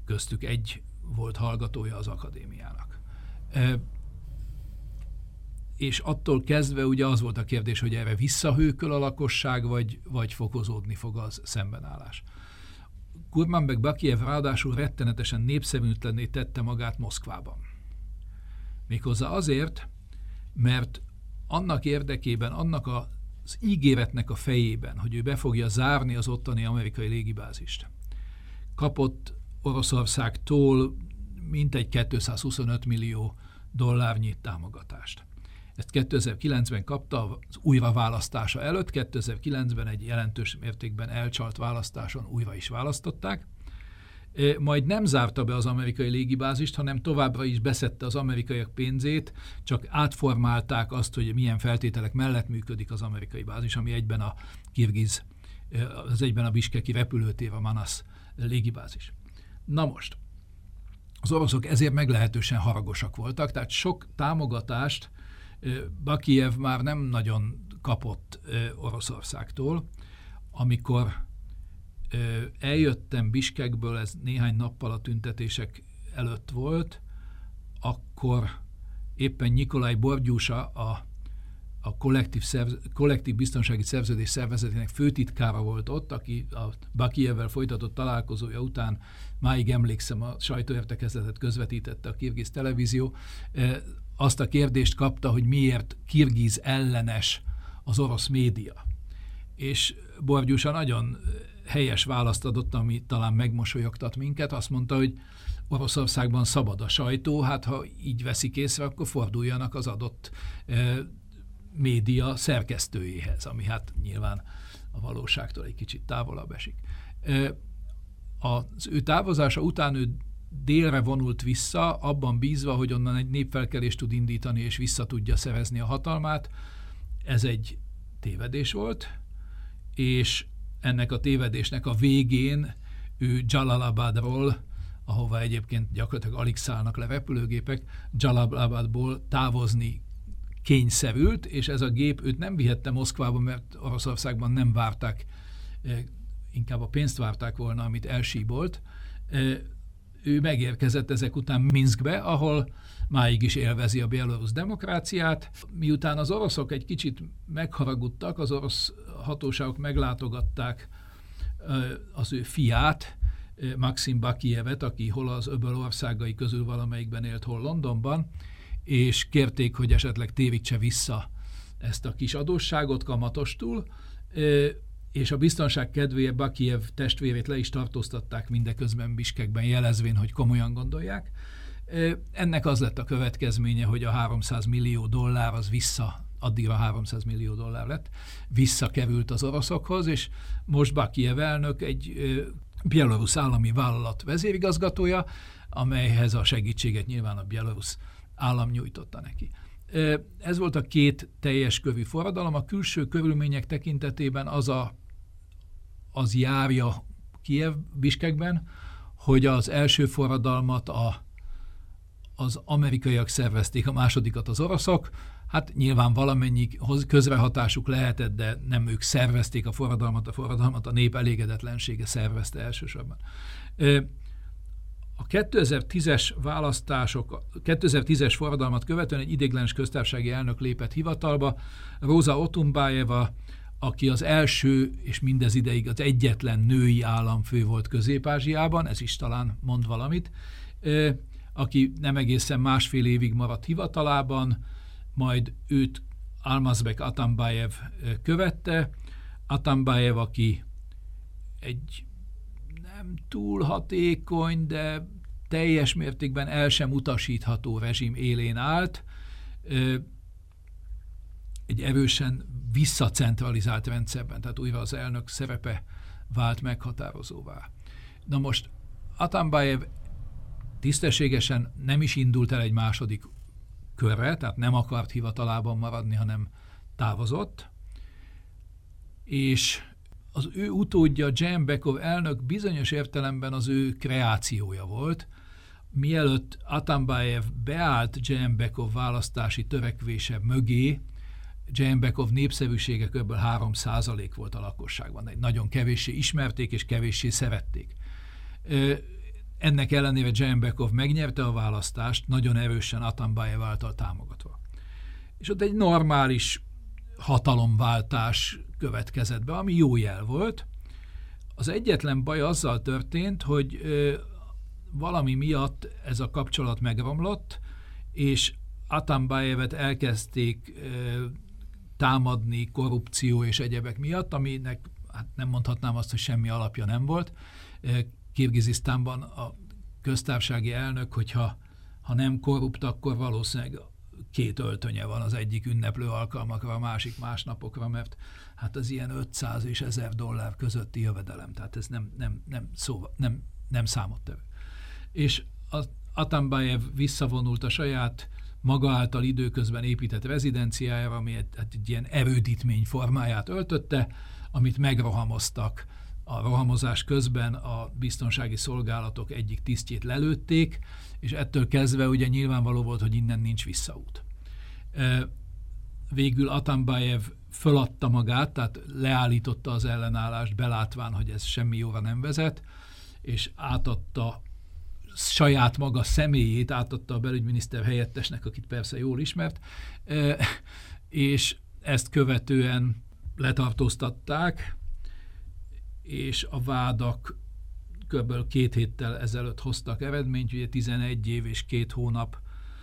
köztük egy volt hallgatója az akadémiának és attól kezdve ugye az volt a kérdés, hogy erre visszahőköl a lakosság, vagy, vagy fokozódni fog az szembenállás. Kurmanbek Bakiev ráadásul rettenetesen népszerűtlenné tette magát Moszkvában. Méghozzá azért, mert annak érdekében, annak az ígéretnek a fejében, hogy ő be fogja zárni az ottani amerikai légibázist, kapott Oroszországtól mintegy 225 millió dollárnyi támogatást. Ezt 2009-ben kapta az újraválasztása előtt, 2009-ben egy jelentős mértékben elcsalt választáson újra is választották. Majd nem zárta be az amerikai légibázist, hanem továbbra is beszette az amerikaiak pénzét, csak átformálták azt, hogy milyen feltételek mellett működik az amerikai bázis, ami egyben a kirgiz, az egyben a biskeki repülőtér, a Manas légibázis. Na most, az oroszok ezért meglehetősen haragosak voltak, tehát sok támogatást Bakiev már nem nagyon kapott Oroszországtól. Amikor eljöttem Biskekből, ez néhány nappal a tüntetések előtt volt, akkor éppen Nikolaj Borgyúsa, a, a kollektív, szerv, kollektív biztonsági szerződés szervezetének főtitkára volt ott, aki a Bakievvel folytatott találkozója után, máig emlékszem, a sajtóértekezletet közvetítette a kirgiz televízió, azt a kérdést kapta, hogy miért kirgiz ellenes az orosz média. És Borgyusa nagyon helyes választ adott, ami talán megmosolyogtat minket. Azt mondta, hogy Oroszországban szabad a sajtó, hát ha így veszik észre, akkor forduljanak az adott e, média szerkesztőjéhez, ami hát nyilván a valóságtól egy kicsit távolabb esik. E, az ő távozása után ő délre vonult vissza, abban bízva, hogy onnan egy népfelkelést tud indítani, és vissza tudja szerezni a hatalmát. Ez egy tévedés volt, és ennek a tévedésnek a végén ő Jalalabadról, ahova egyébként gyakorlatilag alig szállnak le repülőgépek, Jalalabadból távozni kényszerült, és ez a gép őt nem vihette Moszkvába, mert Oroszországban nem várták, eh, inkább a pénzt várták volna, amit elsíbolt, eh, ő megérkezett ezek után Minskbe, ahol máig is élvezi a bielorusz demokráciát. Miután az oroszok egy kicsit megharagudtak, az orosz hatóságok meglátogatták az ő fiát, Maxim Bakievet, aki hol az öböl országai közül valamelyikben élt, hol Londonban, és kérték, hogy esetleg térítse vissza ezt a kis adósságot kamatostul, és a biztonság kedvéért Bakiev testvérét le is tartóztatták mindeközben Biskekben, jelezvén, hogy komolyan gondolják. Ennek az lett a következménye, hogy a 300 millió dollár az vissza, addigra 300 millió dollár lett, visszakerült az oroszokhoz, és most Bakiev elnök egy Belarus állami vállalat vezérigazgatója, amelyhez a segítséget nyilván a Belarus állam nyújtotta neki. Ez volt a két teljes kövű forradalom. A külső körülmények tekintetében az, a, az járja Kiev Biskekben, hogy az első forradalmat a, az amerikaiak szervezték, a másodikat az oroszok. Hát nyilván valamennyi közrehatásuk lehetett, de nem ők szervezték a forradalmat, a forradalmat a nép elégedetlensége szervezte elsősorban. A 2010-es választások, 2010-es forradalmat követően egy idéglenes köztársasági elnök lépett hivatalba, Róza Otumbájeva, aki az első és mindez ideig az egyetlen női államfő volt Közép-Ázsiában, ez is talán mond valamit, aki nem egészen másfél évig maradt hivatalában, majd őt Almazbek Atambayev követte. Atambayev, aki egy nem túl hatékony, de teljes mértékben el sem utasítható rezsim élén állt, egy erősen visszacentralizált rendszerben, tehát újra az elnök szerepe vált meghatározóvá. Na most Atambayev tisztességesen nem is indult el egy második körre, tehát nem akart hivatalában maradni, hanem távozott, és az ő utódja, Bekov elnök bizonyos értelemben az ő kreációja volt. Mielőtt Atambayev beállt Bekov választási törekvése mögé, Bekov népszerűsége kb. 3 volt a lakosságban. Egy nagyon kevéssé ismerték és kevéssé szerették. Ennek ellenére Bekov megnyerte a választást, nagyon erősen Atambayev által támogatva. És ott egy normális hatalomváltás következett be, ami jó jel volt. Az egyetlen baj azzal történt, hogy ö, valami miatt ez a kapcsolat megromlott, és Atambayevet elkezdték ö, támadni korrupció és egyebek miatt, aminek hát nem mondhatnám azt, hogy semmi alapja nem volt. Kirgizisztánban a köztársasági elnök, hogyha ha nem korrupt, akkor valószínűleg két öltönye van az egyik ünneplő alkalmakra, a másik másnapokra, mert hát az ilyen 500 és 1000 dollár közötti jövedelem, tehát ez nem, nem, nem, szó, nem, nem számottevő. És az Atambayev visszavonult a saját maga által időközben épített rezidenciájára, ami egy, hát egy ilyen erődítmény formáját öltötte, amit megrohamoztak a rohamozás közben a biztonsági szolgálatok egyik tisztjét lelőtték, és ettől kezdve ugye nyilvánvaló volt, hogy innen nincs visszaút. Végül Atambayev föladta magát, tehát leállította az ellenállást, belátván, hogy ez semmi jóra nem vezet, és átadta saját maga személyét, átadta a belügyminiszter helyettesnek, akit persze jól ismert, és ezt követően letartóztatták, és a vádak kb. két héttel ezelőtt hoztak eredményt, ugye 11 év és két hónap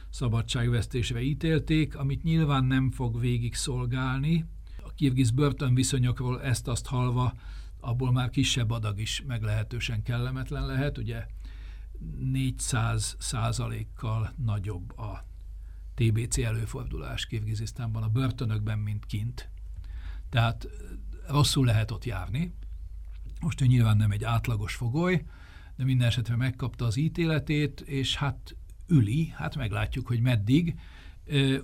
szabadságvesztésre ítélték, amit nyilván nem fog végig szolgálni. A kirgiz börtönviszonyokról ezt-azt halva, abból már kisebb adag is meglehetősen kellemetlen lehet, ugye 400 százalékkal nagyobb a TBC előfordulás Kirgizisztánban a börtönökben, mint kint. Tehát rosszul lehet ott járni, most ő nyilván nem egy átlagos fogoly, de minden esetre megkapta az ítéletét, és hát üli, hát meglátjuk, hogy meddig.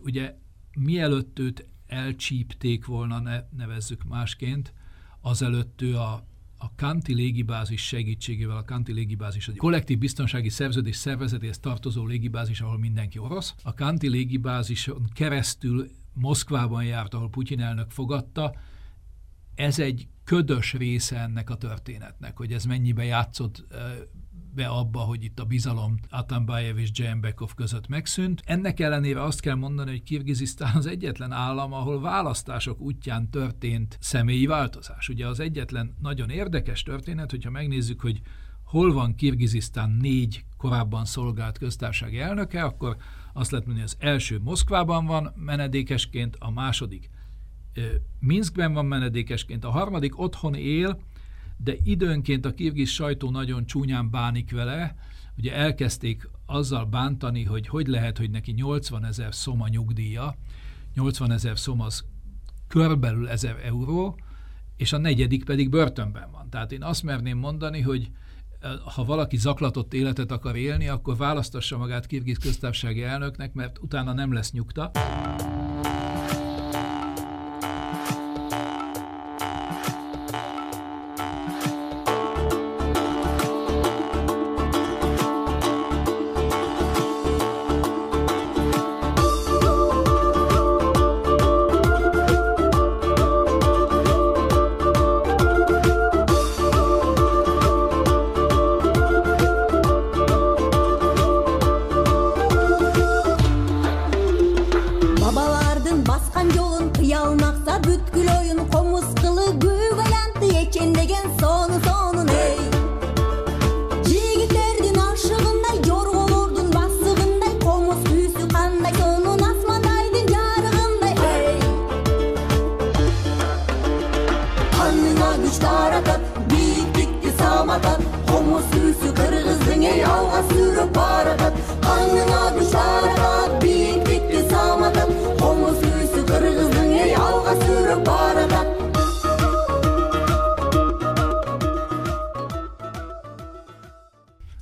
Ugye mielőtt őt elcsípték volna, ne, nevezzük másként, azelőtt ő a, a Kanti légibázis segítségével, a Kanti légibázis egy kollektív biztonsági szerződés szervezetéhez tartozó légibázis, ahol mindenki orosz. A Kanti légibázison keresztül Moszkvában járt, ahol Putyin elnök fogadta. Ez egy ködös része ennek a történetnek, hogy ez mennyibe játszott be abba, hogy itt a bizalom Atambayev és Dzsembekov között megszűnt. Ennek ellenére azt kell mondani, hogy Kirgizisztán az egyetlen állam, ahol választások útján történt személyi változás. Ugye az egyetlen nagyon érdekes történet, hogyha megnézzük, hogy hol van Kirgizisztán négy korábban szolgált köztársasági elnöke, akkor azt lehet mondani, hogy az első Moszkvában van menedékesként, a második Minskben van menedékesként, a harmadik otthon él, de időnként a kirgiz sajtó nagyon csúnyán bánik vele, ugye elkezdték azzal bántani, hogy hogy lehet, hogy neki 80 ezer szoma nyugdíja, 80 ezer szom az körbelül ezer euró, és a negyedik pedig börtönben van. Tehát én azt merném mondani, hogy ha valaki zaklatott életet akar élni, akkor választassa magát Kirgiz köztársasági elnöknek, mert utána nem lesz nyugta.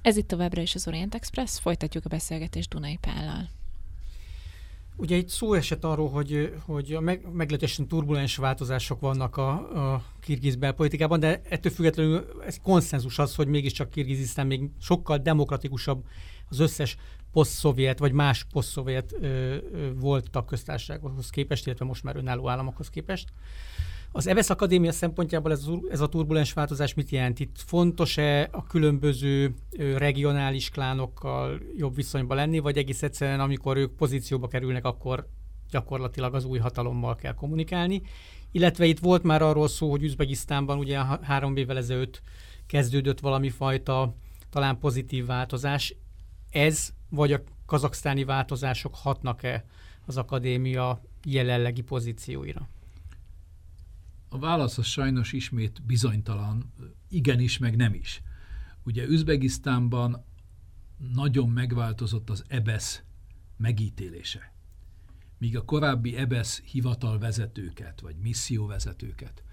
Ez itt továbbra is az Orient Express, folytatjuk a beszélgetést Dunai Pállal. Ugye itt szó esett arról, hogy, hogy a meg, meglehetősen turbulens változások vannak a, a kirgiz belpolitikában, de ettől függetlenül ez konszenzus az, hogy mégiscsak Kirgizisztán még sokkal demokratikusabb az összes poszt-szovjet vagy más poszt-szovjet volt tagköztársághoz képest, illetve most már önálló államokhoz képest. Az EVESZ Akadémia szempontjából ez, ez a turbulens változás mit jelent? Itt fontos-e a különböző regionális klánokkal jobb viszonyban lenni, vagy egész egyszerűen, amikor ők pozícióba kerülnek, akkor gyakorlatilag az új hatalommal kell kommunikálni? Illetve itt volt már arról szó, hogy Üzbegisztánban ugye három évvel ezelőtt kezdődött valami fajta talán pozitív változás. Ez vagy a kazaksztáni változások hatnak-e az akadémia jelenlegi pozícióira? A válasz az sajnos ismét bizonytalan, igenis, meg nem is. Ugye Üzbegisztánban nagyon megváltozott az EBESZ megítélése. Míg a korábbi EBESZ hivatalvezetőket, vagy misszióvezetőket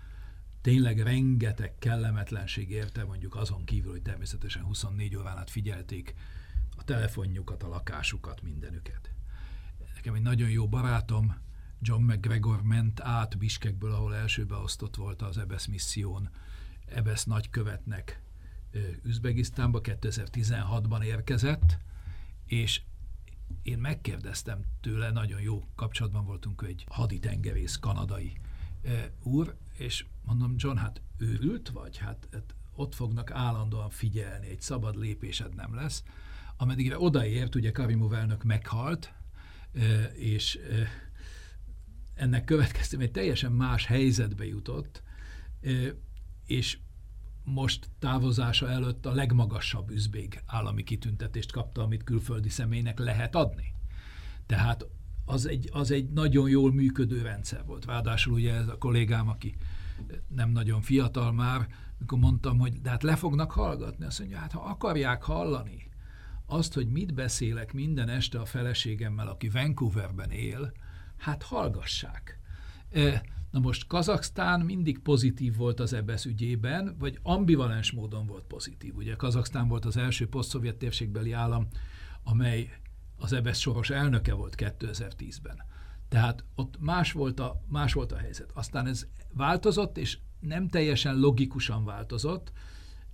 tényleg rengeteg kellemetlenség érte, mondjuk azon kívül, hogy természetesen 24 órán át figyelték a telefonjukat, a lakásukat, mindenüket. Nekem egy nagyon jó barátom, John McGregor ment át Biskekből, ahol első beosztott volt az EBESZ misszión, EBESZ nagykövetnek Üzbegisztánba, 2016-ban érkezett, és én megkérdeztem tőle, nagyon jó kapcsolatban voltunk egy haditengerész kanadai úr, és mondom, John, hát őrült vagy? Hát, hát ott fognak állandóan figyelni, egy szabad lépésed nem lesz. Ameddig odaért, ugye Karimov elnök meghalt, és ennek következtében egy teljesen más helyzetbe jutott, és most távozása előtt a legmagasabb üzbég állami kitüntetést kapta, amit külföldi személynek lehet adni. Tehát az egy, az egy nagyon jól működő rendszer volt. Ráadásul ugye ez a kollégám, aki nem nagyon fiatal már, mikor mondtam, hogy de hát le fognak hallgatni, azt mondja, hát ha akarják hallani azt, hogy mit beszélek minden este a feleségemmel, aki Vancouverben él, hát hallgassák. Na most Kazaksztán mindig pozitív volt az EBSZ ügyében, vagy ambivalens módon volt pozitív. Ugye Kazaksztán volt az első poszt-szovjet térségbeli állam, amely az EBSZ soros elnöke volt 2010-ben. Tehát ott más volt, a, más volt a helyzet. Aztán ez változott, és nem teljesen logikusan változott.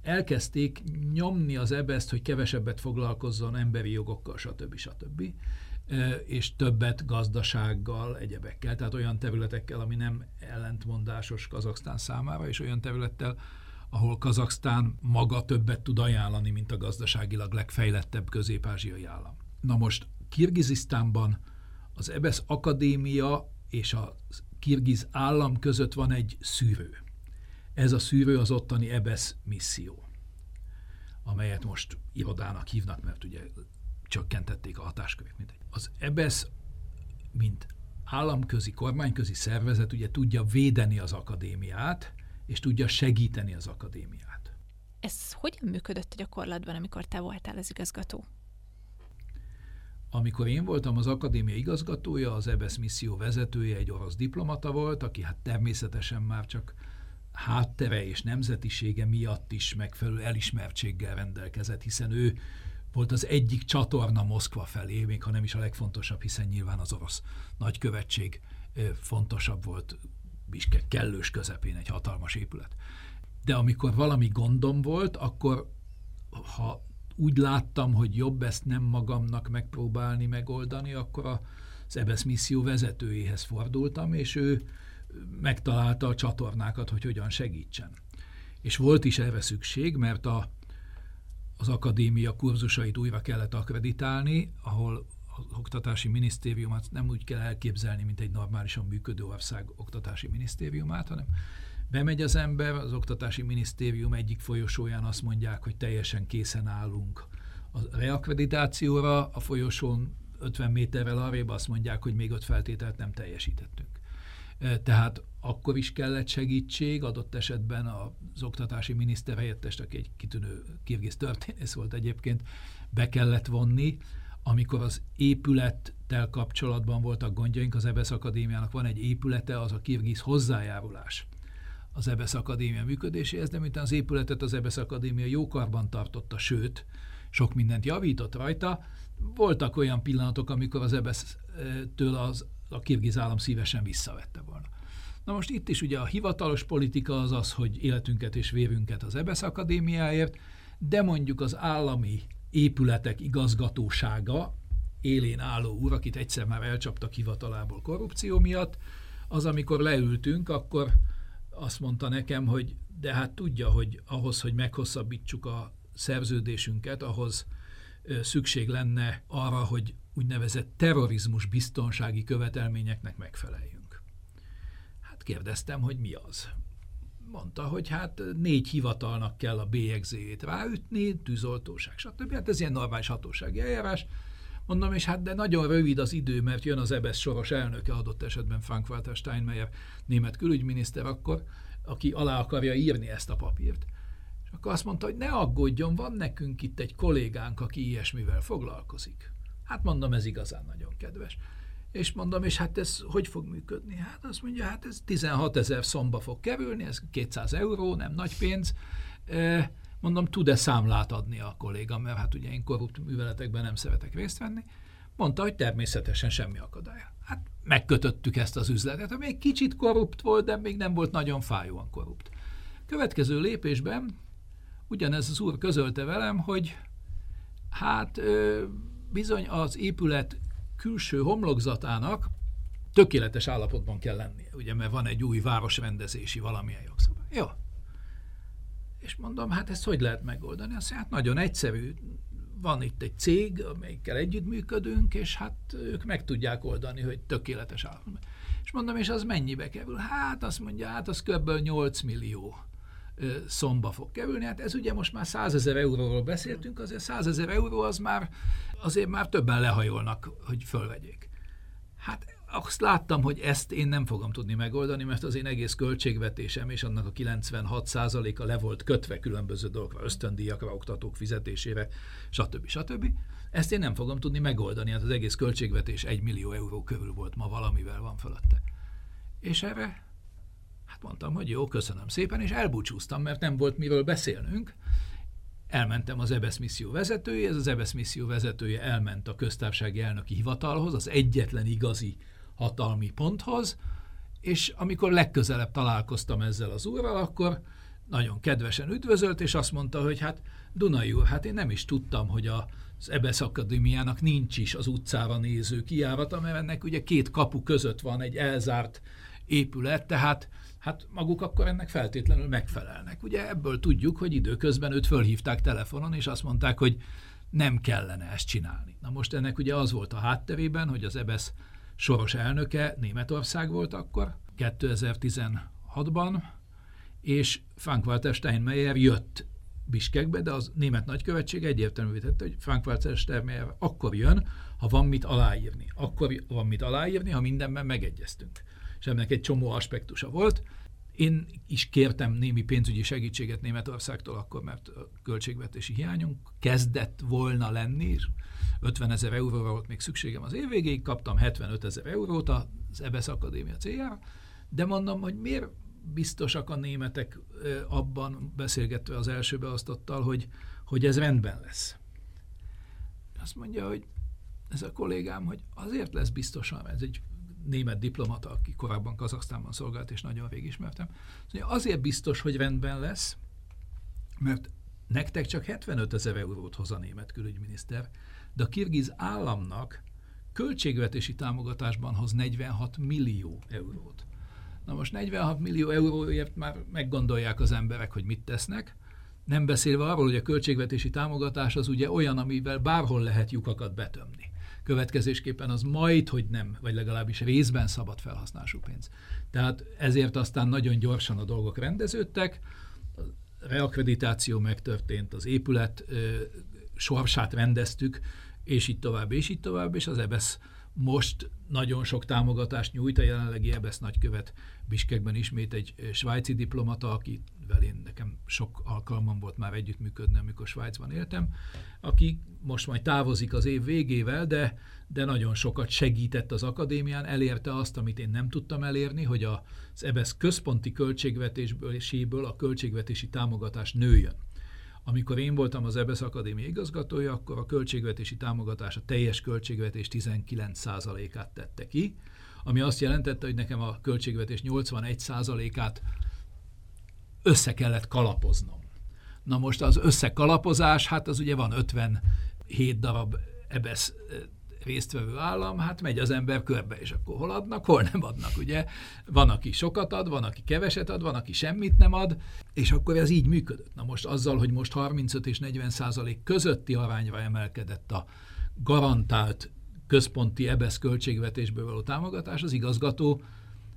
Elkezdték nyomni az ebeszt, hogy kevesebbet foglalkozzon emberi jogokkal, stb. stb és többet gazdasággal, egyebekkel, tehát olyan területekkel, ami nem ellentmondásos Kazaksztán számára, és olyan területtel, ahol Kazaksztán maga többet tud ajánlani, mint a gazdaságilag legfejlettebb közép-ázsiai állam. Na most Kirgizisztánban az EBESZ akadémia és a kirgiz állam között van egy szűrő. Ez a szűrő az ottani EBESZ misszió, amelyet most irodának hívnak, mert ugye csökkentették a hatáskörét. Mindegy. Az EBESZ, mint államközi, kormányközi szervezet ugye tudja védeni az akadémiát, és tudja segíteni az akadémiát. Ez hogyan működött a gyakorlatban, amikor te voltál az igazgató? Amikor én voltam az akadémia igazgatója, az EBESZ misszió vezetője egy orosz diplomata volt, aki hát természetesen már csak háttere és nemzetisége miatt is megfelelő elismertséggel rendelkezett, hiszen ő volt az egyik csatorna Moszkva felé, még ha nem is a legfontosabb, hiszen nyilván az orosz nagykövetség fontosabb volt Biskek kellős közepén egy hatalmas épület. De amikor valami gondom volt, akkor ha úgy láttam, hogy jobb ezt nem magamnak megpróbálni megoldani, akkor az EBSZ misszió vezetőjéhez fordultam, és ő megtalálta a csatornákat, hogy hogyan segítsen. És volt is erre szükség, mert a, az akadémia kurzusait újra kellett akreditálni, ahol az oktatási minisztériumát nem úgy kell elképzelni, mint egy normálisan működő ország oktatási minisztériumát, hanem bemegy az ember, az oktatási minisztérium egyik folyosóján azt mondják, hogy teljesen készen állunk a reakkreditációra, a folyosón 50 méterrel arrébb azt mondják, hogy még öt feltételt nem teljesítettünk. Tehát akkor is kellett segítség, adott esetben az oktatási miniszter helyettest, aki egy kitűnő kirgiz történész volt egyébként, be kellett vonni, amikor az épülettel kapcsolatban voltak gondjaink, az EBSZ Akadémiának van egy épülete, az a kirgiz hozzájárulás az EBSZ Akadémia működéséhez, de miután az épületet az EBSZ Akadémia jókarban tartotta, sőt, sok mindent javított rajta, voltak olyan pillanatok, amikor az EBSZ-től az, a kirgiz állam szívesen visszavette volna. Na most itt is ugye a hivatalos politika az az, hogy életünket és vérünket az EBSZ Akadémiáért, de mondjuk az állami épületek igazgatósága, élén álló úr, akit egyszer már elcsaptak hivatalából korrupció miatt, az amikor leültünk, akkor azt mondta nekem, hogy de hát tudja, hogy ahhoz, hogy meghosszabbítsuk a szerződésünket, ahhoz szükség lenne arra, hogy úgynevezett terrorizmus biztonsági követelményeknek megfeleljünk. Hát kérdeztem, hogy mi az mondta, hogy hát négy hivatalnak kell a bélyegzéjét ráütni, tűzoltóság, stb. Hát ez ilyen normális hatósági eljárás. Mondom, és hát de nagyon rövid az idő, mert jön az EBSZ soros elnöke, adott esetben Frank-Walter Steinmeier, német külügyminiszter akkor, aki alá akarja írni ezt a papírt. És akkor azt mondta, hogy ne aggódjon, van nekünk itt egy kollégánk, aki ilyesmivel foglalkozik. Hát mondom, ez igazán nagyon kedves. És mondom, és hát ez hogy fog működni? Hát azt mondja, hát ez 16 ezer szomba fog kerülni, ez 200 euró, nem nagy pénz. Mondom, tud-e számlát adni a kolléga, mert hát ugye én korrupt műveletekben nem szeretek részt venni. Mondta, hogy természetesen semmi akadály. Hát megkötöttük ezt az üzletet, ami egy kicsit korrupt volt, de még nem volt nagyon fájóan korrupt. Következő lépésben ugyanez az úr közölte velem, hogy hát bizony az épület külső homlokzatának tökéletes állapotban kell lennie, ugye, mert van egy új városrendezési valamilyen jogszabály. Jó. És mondom, hát ezt hogy lehet megoldani? Azt hát nagyon egyszerű. Van itt egy cég, amelyikkel együttműködünk, és hát ők meg tudják oldani, hogy tökéletes állapotban. És mondom, és az mennyibe kerül? Hát azt mondja, hát az kb. 8 millió szomba fog kerülni. Hát ez ugye most már 100 ezer euróról beszéltünk, azért 100 ezer euró az már, azért már többen lehajolnak, hogy fölvegyék. Hát azt láttam, hogy ezt én nem fogom tudni megoldani, mert az én egész költségvetésem és annak a 96%-a le volt kötve különböző dolgokra, ösztöndíjakra, oktatók fizetésére, stb. stb. Ezt én nem fogom tudni megoldani, hát az egész költségvetés 1 millió euró körül volt, ma valamivel van fölötte. És erre mondtam, hogy jó, köszönöm szépen, és elbúcsúztam, mert nem volt miről beszélnünk. Elmentem az EBSZ misszió vezetője, ez az EBSZ misszió vezetője elment a köztársasági elnöki hivatalhoz, az egyetlen igazi hatalmi ponthoz, és amikor legközelebb találkoztam ezzel az úrral, akkor nagyon kedvesen üdvözölt, és azt mondta, hogy hát Dunai úr, hát én nem is tudtam, hogy az EBSZ Akadémiának nincs is az utcára néző kiárata, mert ennek ugye két kapu között van egy elzárt épület, tehát hát maguk akkor ennek feltétlenül megfelelnek. Ugye ebből tudjuk, hogy időközben őt fölhívták telefonon, és azt mondták, hogy nem kellene ezt csinálni. Na most ennek ugye az volt a hátterében, hogy az EBESZ soros elnöke Németország volt akkor, 2016-ban, és Frank-Walter Steinmeier jött Biskekbe, de az német nagykövetség egyértelművé tette, hogy Frank-Walter Steinmeier akkor jön, ha van mit aláírni. Akkor van mit aláírni, ha mindenben megegyeztünk. És ennek egy csomó aspektusa volt. Én is kértem némi pénzügyi segítséget Németországtól akkor, mert a költségvetési hiányunk kezdett volna lenni, és 50 ezer euróra volt még szükségem az év végéig, kaptam 75 ezer eurót az EBSZ Akadémia céljára, de mondom, hogy miért biztosak a németek abban, beszélgetve az első beosztottal, hogy, hogy ez rendben lesz. Azt mondja, hogy ez a kollégám, hogy azért lesz biztosan, ez egy német diplomata, aki korábban Kazaksztánban szolgált, és nagyon rég ismertem. Mondja, azért biztos, hogy rendben lesz, mert nektek csak 75 ezer eurót hoz a német külügyminiszter, de a kirgiz államnak költségvetési támogatásban hoz 46 millió eurót. Na most 46 millió euróért már meggondolják az emberek, hogy mit tesznek, nem beszélve arról, hogy a költségvetési támogatás az ugye olyan, amivel bárhol lehet lyukakat betömni. Következésképpen az majd, hogy nem, vagy legalábbis részben szabad felhasználású pénz. Tehát ezért aztán nagyon gyorsan a dolgok rendeződtek, a reakkreditáció megtörtént, az épület ö, sorsát rendeztük, és így tovább, és így tovább, és az EBSZ most nagyon sok támogatást nyújt a jelenlegi EBSZ nagykövet Biskekben ismét egy svájci diplomata, akivel én nekem sok alkalmam volt már együttműködni, amikor Svájcban éltem, aki most majd távozik az év végével, de, de nagyon sokat segített az akadémián, elérte azt, amit én nem tudtam elérni, hogy az EBSZ központi költségvetésből a költségvetési támogatás nőjön. Amikor én voltam az EBSZ Akadémia igazgatója, akkor a költségvetési támogatás a teljes költségvetés 19%-át tette ki, ami azt jelentette, hogy nekem a költségvetés 81%-át össze kellett kalapoznom. Na most az összekalapozás, hát az ugye van 57 darab EBSZ résztvevő állam, hát megy az ember körbe, és akkor hol adnak, hol nem adnak, ugye? Van, aki sokat ad, van, aki keveset ad, van, aki semmit nem ad, és akkor ez így működött. Na most azzal, hogy most 35 és 40 százalék közötti arányra emelkedett a garantált központi EBESZ költségvetésből való támogatás, az igazgató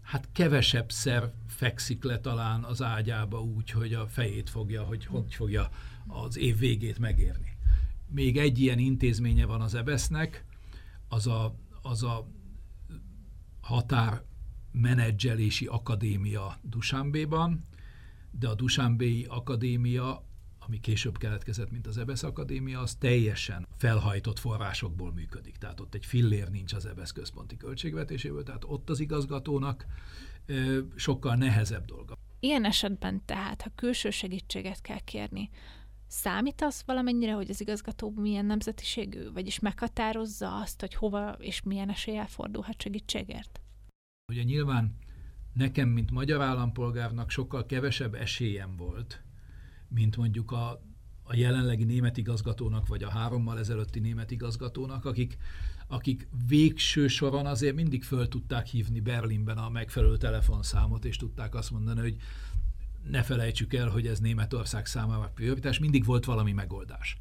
hát kevesebb szer fekszik le talán az ágyába úgy, hogy a fejét fogja, hogy hogy fogja az év végét megérni. Még egy ilyen intézménye van az EBESZ-nek, az a, az a határ menedzselési akadémia Dusánbéban, de a Dusánbéi akadémia, ami később keletkezett, mint az EBSZ akadémia, az teljesen felhajtott forrásokból működik. Tehát ott egy fillér nincs az EBSZ központi költségvetéséből, tehát ott az igazgatónak ö, sokkal nehezebb dolga. Ilyen esetben tehát, ha külső segítséget kell kérni, Számít az valamennyire, hogy az igazgató milyen nemzetiségű, vagyis meghatározza azt, hogy hova és milyen eséllyel fordulhat segítségért? Ugye nyilván nekem, mint magyar állampolgárnak sokkal kevesebb esélyem volt, mint mondjuk a, a jelenlegi német igazgatónak, vagy a hárommal ezelőtti német igazgatónak, akik, akik végső soron azért mindig föl tudták hívni Berlinben a megfelelő telefonszámot, és tudták azt mondani, hogy ne felejtsük el, hogy ez Németország számára prioritás, mindig volt valami megoldás.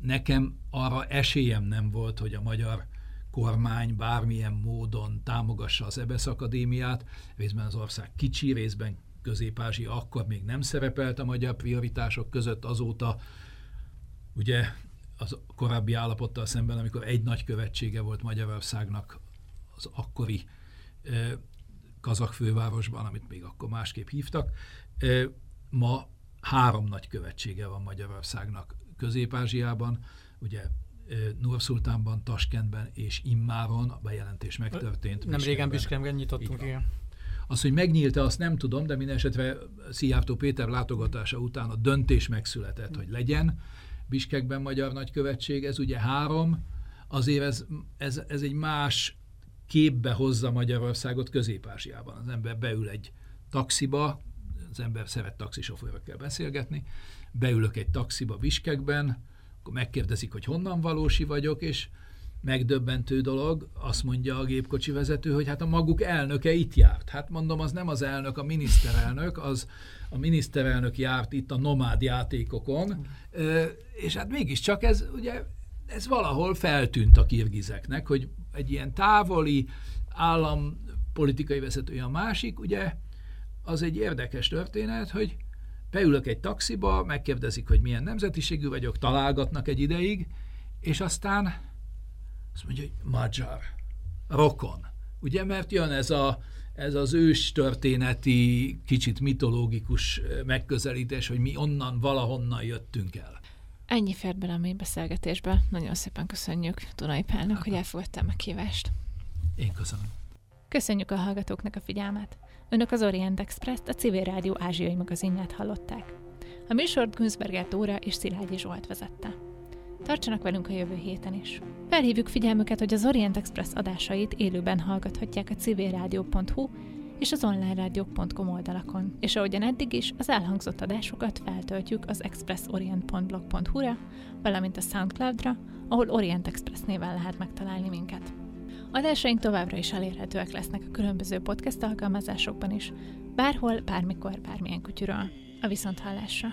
Nekem arra esélyem nem volt, hogy a magyar kormány bármilyen módon támogassa az EBSZ akadémiát, részben az ország kicsi, részben Közép-Ázsia akkor még nem szerepelt a magyar prioritások között, azóta ugye az korábbi állapottal szemben, amikor egy nagy követsége volt Magyarországnak az akkori eh, kazak fővárosban, amit még akkor másképp hívtak, Ma három nagy követsége van Magyarországnak Közép-Ázsiában, ugye Nurszultánban, Taskentben és Immáron a bejelentés megtörtént. Nem régen Biskemben nyitottunk, igen. Az, hogy megnyílt-e, azt nem tudom, de minden esetre Szijjártó Péter látogatása után a döntés megszületett, hogy legyen Biskekben magyar nagykövetség. Ez ugye három, azért ez, ez, ez egy más képbe hozza Magyarországot Közép-Ázsiában. Az ember beül egy taxiba, az ember szeret taxisofőrökkel beszélgetni, beülök egy taxiba Biskekben, akkor megkérdezik, hogy honnan valósi vagyok, és megdöbbentő dolog, azt mondja a gépkocsi vezető, hogy hát a maguk elnöke itt járt. Hát mondom, az nem az elnök, a miniszterelnök, az a miniszterelnök járt itt a nomád játékokon, és hát mégiscsak ez ugye ez valahol feltűnt a kirgizeknek, hogy egy ilyen távoli állampolitikai vezetője a másik, ugye az egy érdekes történet, hogy beülök egy taxiba, megkérdezik, hogy milyen nemzetiségű vagyok, találgatnak egy ideig, és aztán azt mondja, hogy magyar, rokon. Ugye, mert jön ez, a, ez az ős történeti, kicsit mitológikus megközelítés, hogy mi onnan, valahonnan jöttünk el. Ennyi fért bele a mély beszélgetésbe. Nagyon szépen köszönjük Dunai Pálnak, hogy elfogadta a kívást. Én köszönöm. Köszönjük a hallgatóknak a figyelmet. Önök az Orient Express-t, a Civil Rádió ázsiai magazinját hallották. A műsort Günzberger Tóra és Szilágyi Zsolt vezette. Tartsanak velünk a jövő héten is. Felhívjuk figyelmüket, hogy az Orient Express adásait élőben hallgathatják a civilrádió.hu és az onlinerádiók.com oldalakon. És ahogyan eddig is, az elhangzott adásokat feltöltjük az expressorient.blog.hu-ra, valamint a Soundcloud-ra, ahol Orient Express néven lehet megtalálni minket. Adásaink továbbra is elérhetőek lesznek a különböző podcast alkalmazásokban is, bárhol, bármikor, bármilyen kutyuról. A viszonthallásra!